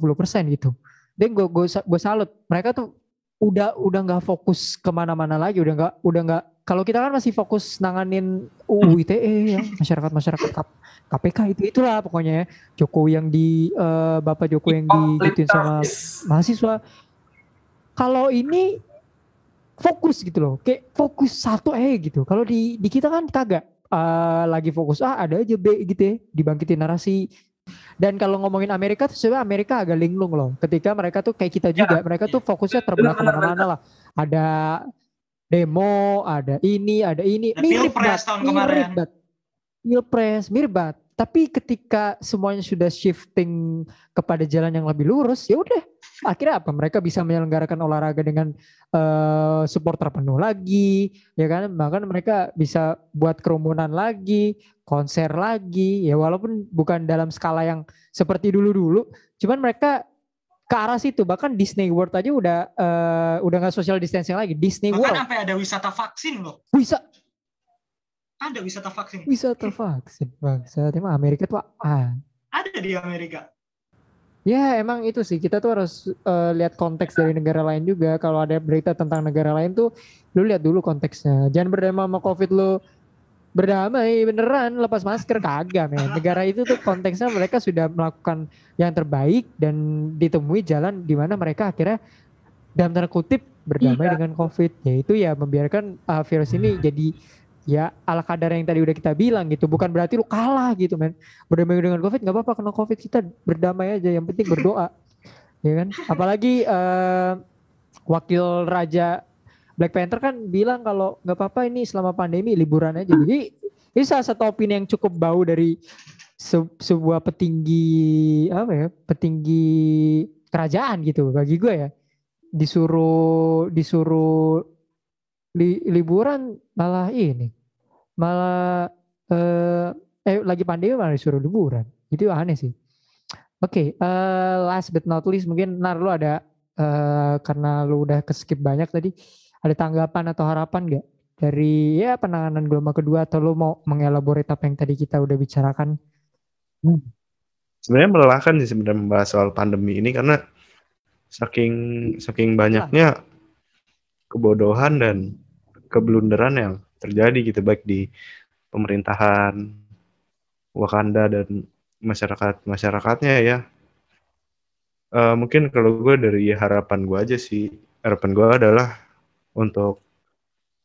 gitu dan gue gue gue salut mereka tuh udah udah nggak fokus ke mana-mana lagi udah nggak udah nggak kalau kita kan masih fokus nanganin UU ITE yang masyarakat masyarakat KPK itu itulah pokoknya ya. Jokowi yang di eh, Bapak Jokowi yang digituin sama mahasiswa. Kalau ini fokus gitu loh, kayak fokus satu eh gitu. Kalau di di kita kan kagak Eh, lagi fokus ah ada aja B gitu ya, dibangkitin narasi. Dan kalau ngomongin Amerika tuh sebenarnya Amerika agak linglung loh. Ketika mereka tuh kayak kita juga, mereka tuh fokusnya terbelah ke mana-mana lah. Ada demo, ada ini, ada ini. Ada Mirip Pilpres banget, tahun mirip kemarin. banget. Pilpres, mirip banget. Tapi ketika semuanya sudah shifting kepada jalan yang lebih lurus, ya udah. Akhirnya apa? Mereka bisa menyelenggarakan olahraga dengan eh, supporter penuh lagi, ya kan? Bahkan mereka bisa buat kerumunan lagi, konser lagi. Ya walaupun bukan dalam skala yang seperti dulu-dulu, cuman mereka ke arah situ. Bahkan Disney World aja udah eh, udah nggak social distancing lagi. Disney bahkan World. sampai ada wisata vaksin loh. Bisa. Ada wisata vaksin. Wisata vaksin bangsa emang Amerika tuh ah ada di Amerika. Ya emang itu sih. Kita tuh harus eh, lihat konteks dari negara lain juga. Kalau ada berita tentang negara lain tuh lu lihat dulu konteksnya. Jangan berdamai sama covid lu berdamai beneran lepas masker kagak men. Negara itu tuh konteksnya mereka sudah melakukan yang terbaik dan ditemui jalan di mana mereka akhirnya dalam tanda kutip berdamai Iya. dengan covid. Yaitu ya membiarkan uh, virus ini jadi ya ala kadar yang tadi udah kita bilang gitu. Bukan berarti lu kalah gitu men. Berdamai dengan covid nggak apa-apa. Kena covid kita berdamai aja. Yang penting berdoa. Ya kan? Apalagi eh, wakil raja Black Panther kan bilang kalau nggak apa-apa ini selama pandemi liburan aja jadi ini salah satu opini yang cukup bau dari se- sebuah petinggi apa ya petinggi kerajaan gitu bagi gue ya disuruh disuruh li- liburan malah ini malah eh, eh lagi pandemi malah disuruh liburan. Itu aneh sih. Oke, eh, last but not least mungkin Nar lu ada eh, karena lu udah keskip banyak tadi ada tanggapan atau harapan gak dari ya penanganan gelombang kedua atau lu mau mengelaborate apa yang tadi kita udah bicarakan? Sebenarnya melelahkan sih sebenarnya membahas soal pandemi ini karena saking saking banyaknya kebodohan dan keblunderan yang terjadi gitu baik di pemerintahan Wakanda dan masyarakat masyarakatnya ya. Eh, mungkin kalau gue dari harapan gue aja sih harapan gue adalah untuk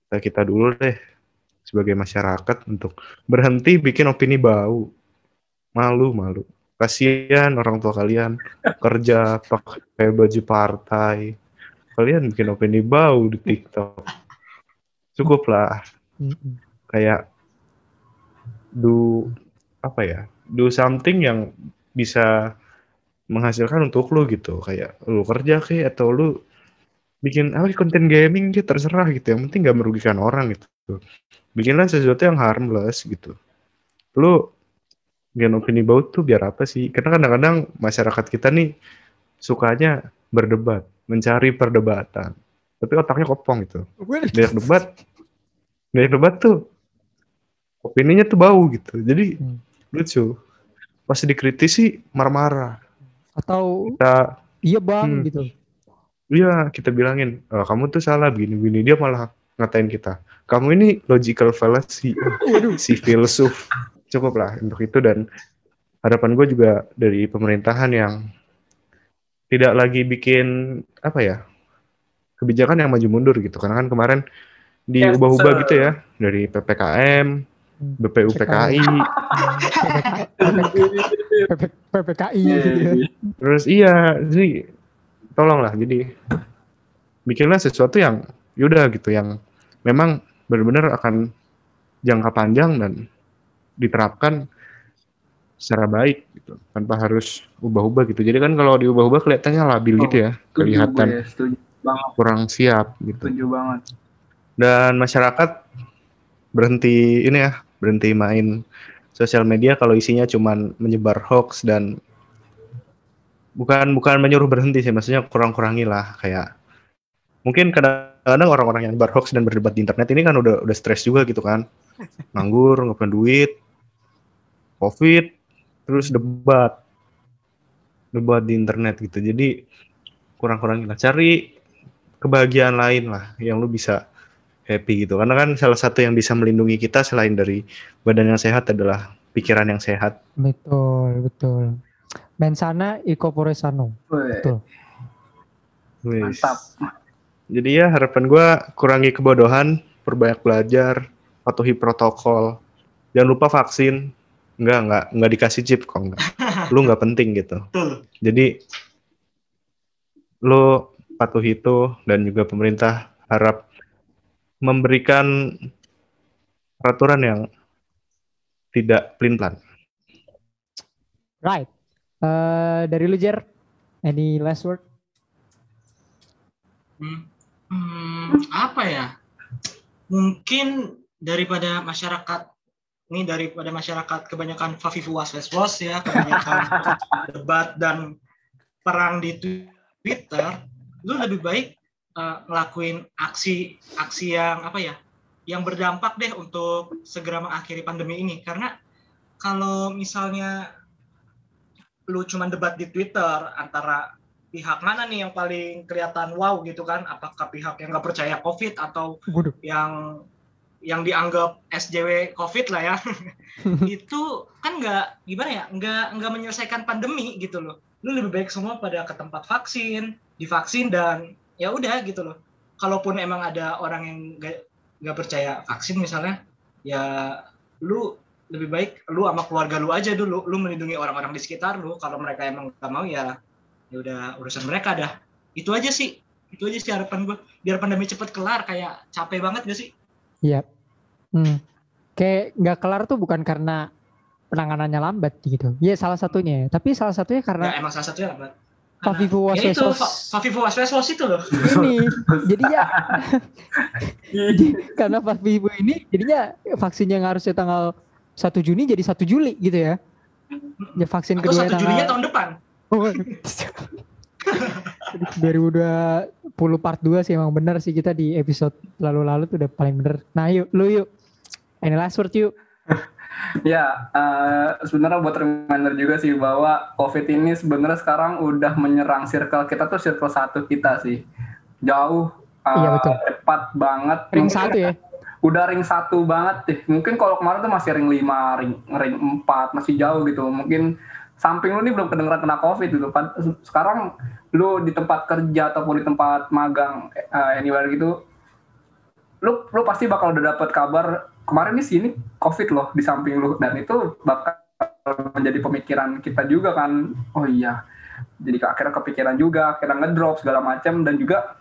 kita kita dulu deh sebagai masyarakat untuk berhenti bikin opini bau. Malu malu. Kasihan orang tua kalian. Kerja pakai baju partai. Kalian bikin opini bau di TikTok. Cukup lah. Kayak do apa ya do something yang bisa menghasilkan untuk lu gitu. Kayak lu kerja kayak atau lu bikin apa konten gaming gitu terserah gitu. Yang penting gak merugikan orang gitu. Bikinlah sesuatu yang harmless gitu. Lu bikin opini baut tuh biar apa sih? Karena kadang-kadang masyarakat kita nih sukanya berdebat mencari perdebatan. Tapi otaknya kopong gitu. Banyak debat. Banyak debat tuh opininya tuh bau gitu. Jadi Hmm. lucu. Pas dikritisi marah-marah. Atau kita iya bang Hmm. gitu. Iya, kita bilangin, "Eh, kamu tuh salah begini-begini. Dia malah ngatain kita. Kamu ini logical fallacy. Waduh. si filsuf. Cukup lah untuk itu dan harapan gue juga dari pemerintahan yang tidak lagi bikin apa ya kebijakan yang maju mundur gitu. Karena kan kemarin diubah-ubah gitu ya dari ppkm, BPU PKI, PP- PPKI Iya, gitu ya. Terus iya, jadi tolonglah jadi bikinlah sesuatu yang yaudah gitu yang memang benar-benar akan jangka panjang dan diterapkan secara baik gitu tanpa harus ubah-ubah gitu. Jadi kan kalau diubah-ubah kelihatannya labil gitu ya, Setuju kelihatan gue, setuju banget, kurang siap gitu. setuju banget. Dan masyarakat berhenti ini ya, berhenti main sosial media kalau isinya cuman menyebar hoax dan bukan bukan menyuruh berhenti sih, maksudnya kurang-kurangi lah kayak mungkin kadang-kadang orang-orang yang nyebar hoax dan berdebat di internet ini kan udah udah stres juga gitu kan, nganggur, nggak punya duit, covid, terus debat, debat di internet gitu. Jadi kurang-kurangi lah, cari kebahagiaan lain lah yang lu bisa happy gitu karena kan salah satu yang bisa melindungi kita selain dari badan yang sehat adalah pikiran yang sehat Betul, betul. Mensana incorpore sano. Weh, Betul. Mantap. jadi ya harapan gua kurangi kebodohan perbanyak belajar patuhi protokol jangan lupa vaksin enggak enggak enggak dikasih chip kok enggak lu enggak penting gitu Betul. jadi lu patuhi itu dan juga pemerintah harap memberikan peraturan yang tidak pelin-pelan Right. Eh dari lu Jer, any last word? Hmm, hmm, apa ya? Mungkin daripada masyarakat ini daripada masyarakat kebanyakan fafifu was ya, kebanyakan debat dan perang di Twitter, lu lebih baik eh, ngelakuin aksi aksi yang apa ya? Yang berdampak deh untuk segera mengakhiri pandemi ini karena kalau misalnya lu cuman debat di Twitter antara pihak mana nih yang paling kelihatan wow gitu kan? Apakah pihak yang nggak percaya covid atau Waduh. yang yang dianggap SJW covid lah ya? Itu kan nggak gimana ya nggak nggak menyelesaikan pandemi gitu loh. Lu lebih baik semua pada ke tempat vaksin divaksin dan ya udah gitu loh. Kalaupun emang ada orang yang nggak nggak percaya vaksin misalnya ya lu lebih baik lu sama keluarga lu aja dulu lu melindungi orang-orang di sekitar lu kalau mereka emang nggak mau ya ya udah urusan mereka dah itu aja sih itu aja sih harapan gue biar pandemi cepet kelar kayak capek banget gak sih Iya. Hmm. Kayak nggak kelar tuh bukan karena penanganannya lambat gitu. Iya salah satunya. Tapi salah satunya ya karena emang salah satunya lah Mbak. Favivu Ya itu, Waswesos Fa- Favivu Waswesos itu loh. ini jadinya karena Favivu ini jadinya vaksin yang harusnya tanggal 1 Juni jadi 1 Juli gitu ya. Ya vaksin Atau kedua satu Julinya tanggal tahun depan. Oh, 2020 part 2 sih emang bener sih kita di episode lalu-lalu tuh udah paling bener. Nah yuk, lu yuk. Ini last word yuk. Ya, eh, sebenarnya buat reminder juga sih bahwa COVID ini sebenarnya sekarang udah menyerang circle kita tuh circle satu kita sih. Jauh, eh, Iya, betul. cepat banget. Ring satu ya. Udah ring satu banget deh. Mungkin kalau kemarin tuh masih ring lima, ring, ring empat, masih jauh gitu. Mungkin samping lu nih belum kedengeran kena COVID gitu. Sekarang lu di tempat kerja ataupun di tempat magang eh, anywhere gitu, lu lu pasti bakal udah dapet kabar kemarin nih sini covid loh di samping lu dan itu bakal menjadi pemikiran kita juga kan oh iya jadi akhirnya kepikiran juga akhirnya ngedrop segala macam dan juga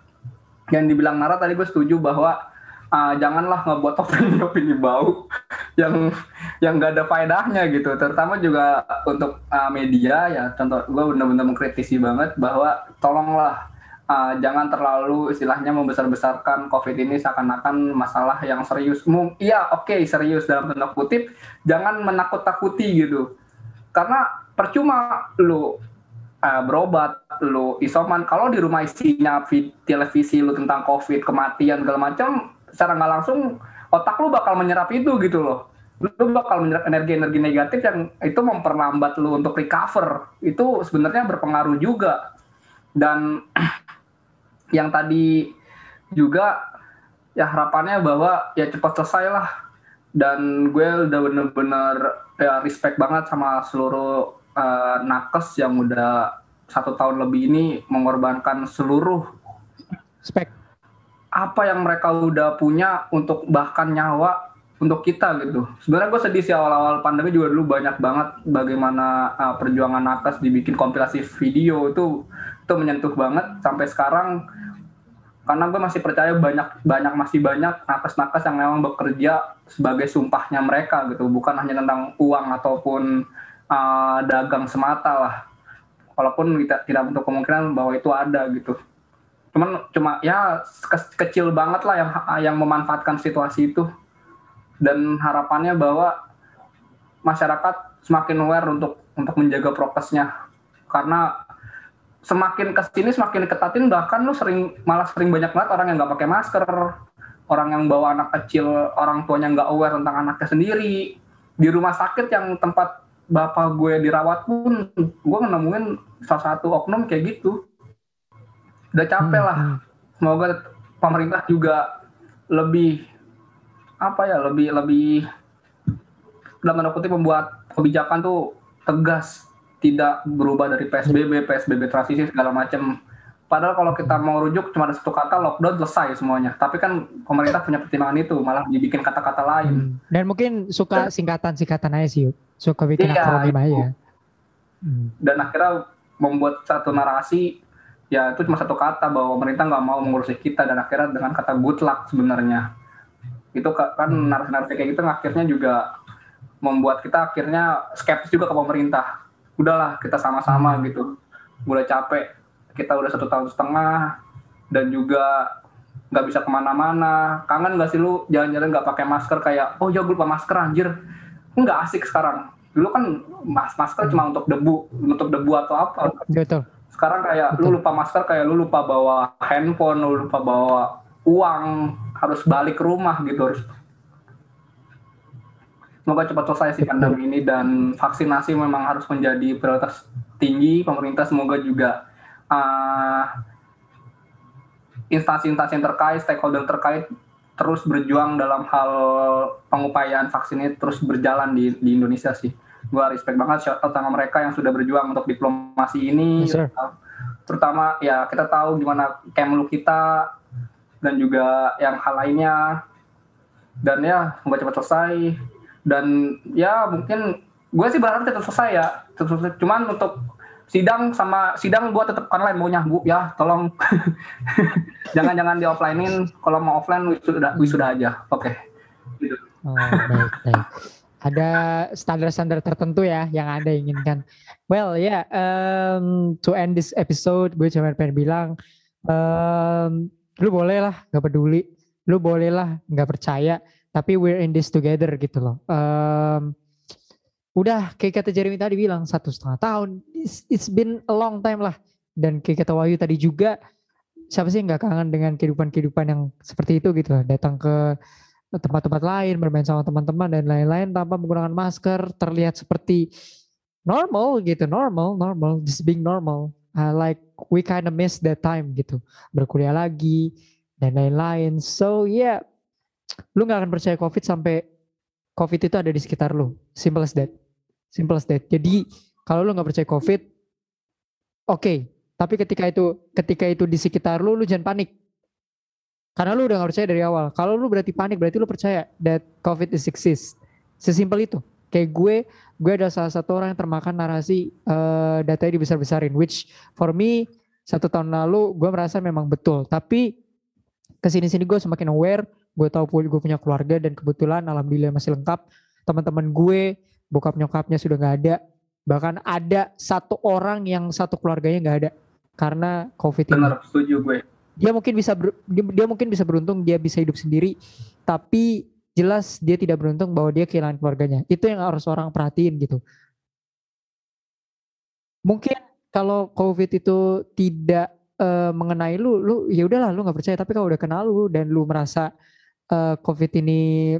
yang dibilang Nara tadi gue setuju bahwa ah, janganlah ngebuat opini-opini bau yang yang gak ada faedahnya gitu terutama juga untuk ah, media ya contoh gue benar-benar mengkritisi banget bahwa tolonglah ah, jangan terlalu istilahnya membesar-besarkan COVID ini seakan-akan masalah yang serius. Mung- Iya, oke serius dalam tanda kutip, jangan menakut-takuti gitu. Karena percuma lu ah, berobat, lu isoman, kalau di rumah isinya vi- televisi lu tentang COVID, kematian segala macam, secara nggak langsung otak lu bakal menyerap itu gitu loh. Lu bakal menyerap energi-energi negatif yang itu memperlambat lu untuk recover. Itu sebenarnya berpengaruh juga. Dan yang tadi juga ya harapannya bahwa ya cepat selesai lah dan gue udah bener-bener ya respect banget sama seluruh eh, nakes yang udah satu tahun lebih ini mengorbankan seluruh Spek. Apa yang mereka udah punya untuk bahkan nyawa untuk kita gitu. Sebenarnya gue sedih sih awal-awal pandemi juga dulu banyak banget bagaimana uh, perjuangan nakes dibikin kompilasi video itu itu menyentuh banget sampai sekarang. Karena gue masih percaya banyak banyak masih banyak nakes-nakes yang memang bekerja sebagai sumpahnya mereka gitu. Bukan hanya tentang uang ataupun uh, dagang semata lah. Walaupun tidak tidak untuk kemungkinan bahwa itu ada gitu cuman cuma ya ke- kecil banget lah yang yang memanfaatkan situasi itu. Dan harapannya bahwa masyarakat semakin aware untuk untuk menjaga prokesnya. Karena semakin ke sini semakin diketatin bahkan lu sering malah sering banyak banget orang yang nggak pakai masker. Orang yang bawa anak kecil orang tuanya nggak aware tentang anaknya sendiri. Di rumah sakit yang tempat bapak gue dirawat pun gue nemuin salah satu oknum kayak gitu udah capek lah Hmm, semoga pemerintah juga lebih apa ya lebih lebih dalam tanda kutip membuat kebijakan tuh tegas tidak berubah dari PSBB PSBB transisi segala macam padahal kalau kita mau rujuk cuma ada satu kata lockdown selesai semuanya tapi kan pemerintah punya pertimbangan itu malah dibikin kata-kata lain hmm. Dan mungkin suka singkatan-singkatan aja sih. Suka bikin Iya, akronim aja. Hmm. dan akhirnya membuat satu narasi ya itu cuma satu kata bahwa pemerintah nggak mau mengurusi kita dan akhirnya dengan kata good luck sebenarnya. Itu ka- kan narasi-narasi kayak gitu akhirnya juga membuat kita akhirnya skeptis juga ke pemerintah. Udahlah kita sama-sama gitu. Udah capek kita udah satu tahun setengah dan juga nggak bisa ke mana-mana. Kangen nggak sih lu jalan-jalan nggak pakai masker kayak oh ya gue lupa masker anjir. Nggak asik sekarang. Dulu kan mas masker cuma untuk debu untuk debu atau apa. Betul. Sekarang kayak Betul. lu lupa masker kayak lu lupa bawa handphone lu lupa bawa uang harus balik ke rumah gitu harus. Semoga cepat selesai sih pandemi ini dan vaksinasi memang harus menjadi prioritas tinggi. Pemerintah semoga juga ah, instansi-instansi yang terkait stakeholder terkait terus berjuang dalam hal pengupayaan vaksin ini terus berjalan di, di Indonesia sih gue respect banget shout out sama mereka yang sudah berjuang untuk diplomasi ini. Yes, sir. terutama ya kita tahu gimana Kemlu kita dan juga yang hal lainnya. Dan ya semoga cepat selesai. Dan ya mungkin gue sih berharap tetap selesai ya. Tetap selesai. cuman untuk sidang sama sidang gue tetap online maunya bu. Ya tolong. Jangan-jangan di offlinein. Kalau mau offline wisuda wisuda aja. Oke. Oh, baik, baik. Ada standar-standar tertentu ya yang anda inginkan. Well ya, yeah, um, to end this episode, gue cuma pengen bilang, um, lu boleh lah nggak peduli, lu boleh lah nggak percaya, tapi we're in this together gitu loh. Um, udah kayak kata Jeremy tadi bilang satu setengah tahun, it's, it's been a long time lah. Dan kayak kata Wahyu tadi juga, siapa sih nggak kangen dengan kehidupan-kehidupan yang seperti itu gitu loh, datang ke tempat-tempat lain, bermain sama teman-teman dan lain-lain tanpa menggunakan masker, terlihat seperti normal gitu, normal, normal, just being normal. Uh, like we kind of miss that time gitu, berkuliah lagi dan lain-lain. So yeah, lu nggak akan percaya COVID sampai COVID itu ada di sekitar lu. Simple as that. Simple as that. Jadi kalau lu nggak percaya COVID, oke. Okay. Tapi ketika itu ketika itu di sekitar lu, lu jangan panik karena lu udah gak percaya dari awal. Kalau lu berarti panik, berarti lu percaya that COVID is exist. Sesimpel itu. Kayak gue, gue adalah salah satu orang yang termakan narasi uh, datanya dibesar-besarin. Which for me, satu tahun lalu gue merasa memang betul. Tapi ke sini-sini gue semakin aware. Gue tahu gue punya keluarga dan kebetulan alhamdulillah masih lengkap. Teman-teman gue, bokap nyokapnya sudah gak ada. Bahkan ada satu orang yang satu keluarganya gak ada. Karena COVID ini. Benar, setuju gue dia mungkin bisa ber, dia, mungkin bisa beruntung dia bisa hidup sendiri. Tapi jelas dia tidak beruntung bahwa dia kehilangan keluarganya. Itu yang harus orang perhatiin gitu. Mungkin kalau covid itu tidak uh, mengenai lu lu ya udahlah lu nggak percaya. Tapi kalau udah kenal lu dan lu merasa uh, covid ini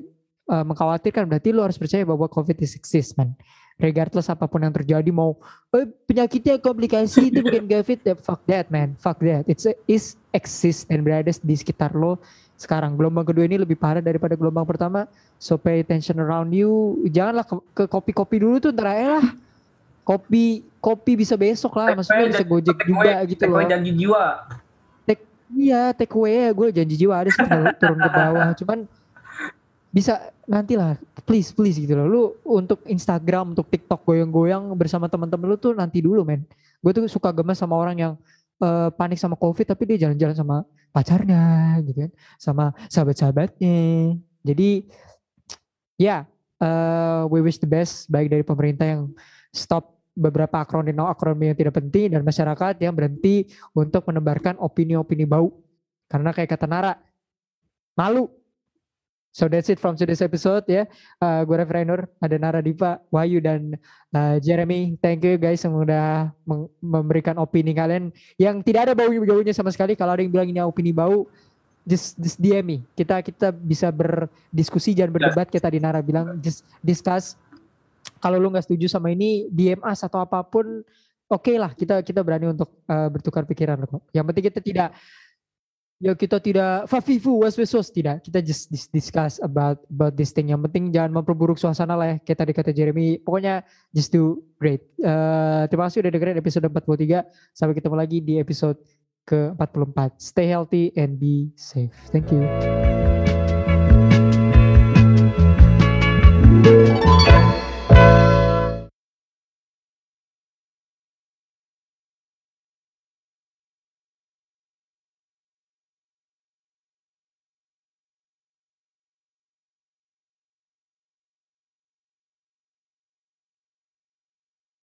uh, mengkhawatirkan berarti lu harus percaya bahwa covid is exist man regardless apa pun yang terjadi mau eh, penyakitnya komplikasi itu bukan COVID ya fuck that man. Fuck that. It's is exist dan berada di sekitar lo sekarang. Gelombang kedua ini lebih parah daripada gelombang pertama. So pay attention around you. Janganlah ke, kopi-kopi dulu tuh ntar lah. Kopi kopi bisa besok lah. Maksudnya bisa gojek juga gitu loh. janji jiwa. Iya take away. Ya gue janji jiwa ada sih turun ke bawah. Cuman bisa nanti lah please please gitu loh. Lu untuk Instagram untuk TikTok goyang-goyang bersama teman-teman lu tuh nanti dulu men. Gue tuh suka gemes sama orang yang uh, panik sama covid tapi dia jalan-jalan sama pacarnya gitu kan. Sama sahabat-sahabatnya. Jadi ya yeah, uh, we wish the best baik dari pemerintah yang stop beberapa akronim akronim yang tidak penting dan masyarakat yang berhenti untuk menebarkan opini-opini bau. Karena kayak kata Nara malu So that's it from today's episode ya. Uh, gue Rev Rainur, ada Nara Dipa, Wahyu dan uh, Jeremy. Thank you guys yang udah memberikan opini kalian yang tidak ada bau-baunya sama sekali. Kalau ada yang bilang ini opini bau, just just DM me. Kita kita bisa berdiskusi jangan berdebat. Kita di Nara bilang just discuss. Kalau lu nggak setuju sama ini, DM us atau apa pun, oke okay lah. Kita kita berani untuk uh, bertukar pikiran kok. Yang penting kita tidak ya kita tidak fafifu waswesos tidak. Kita just discuss about about this thing. Yang penting jangan memperburuk suasana lah ya kayak tadi Jeremy. Pokoknya just do great. Uh, terima kasih udah dengerin episode 43 sampai ketemu lagi di episode ke 44 stay healthy and be safe. Thank you.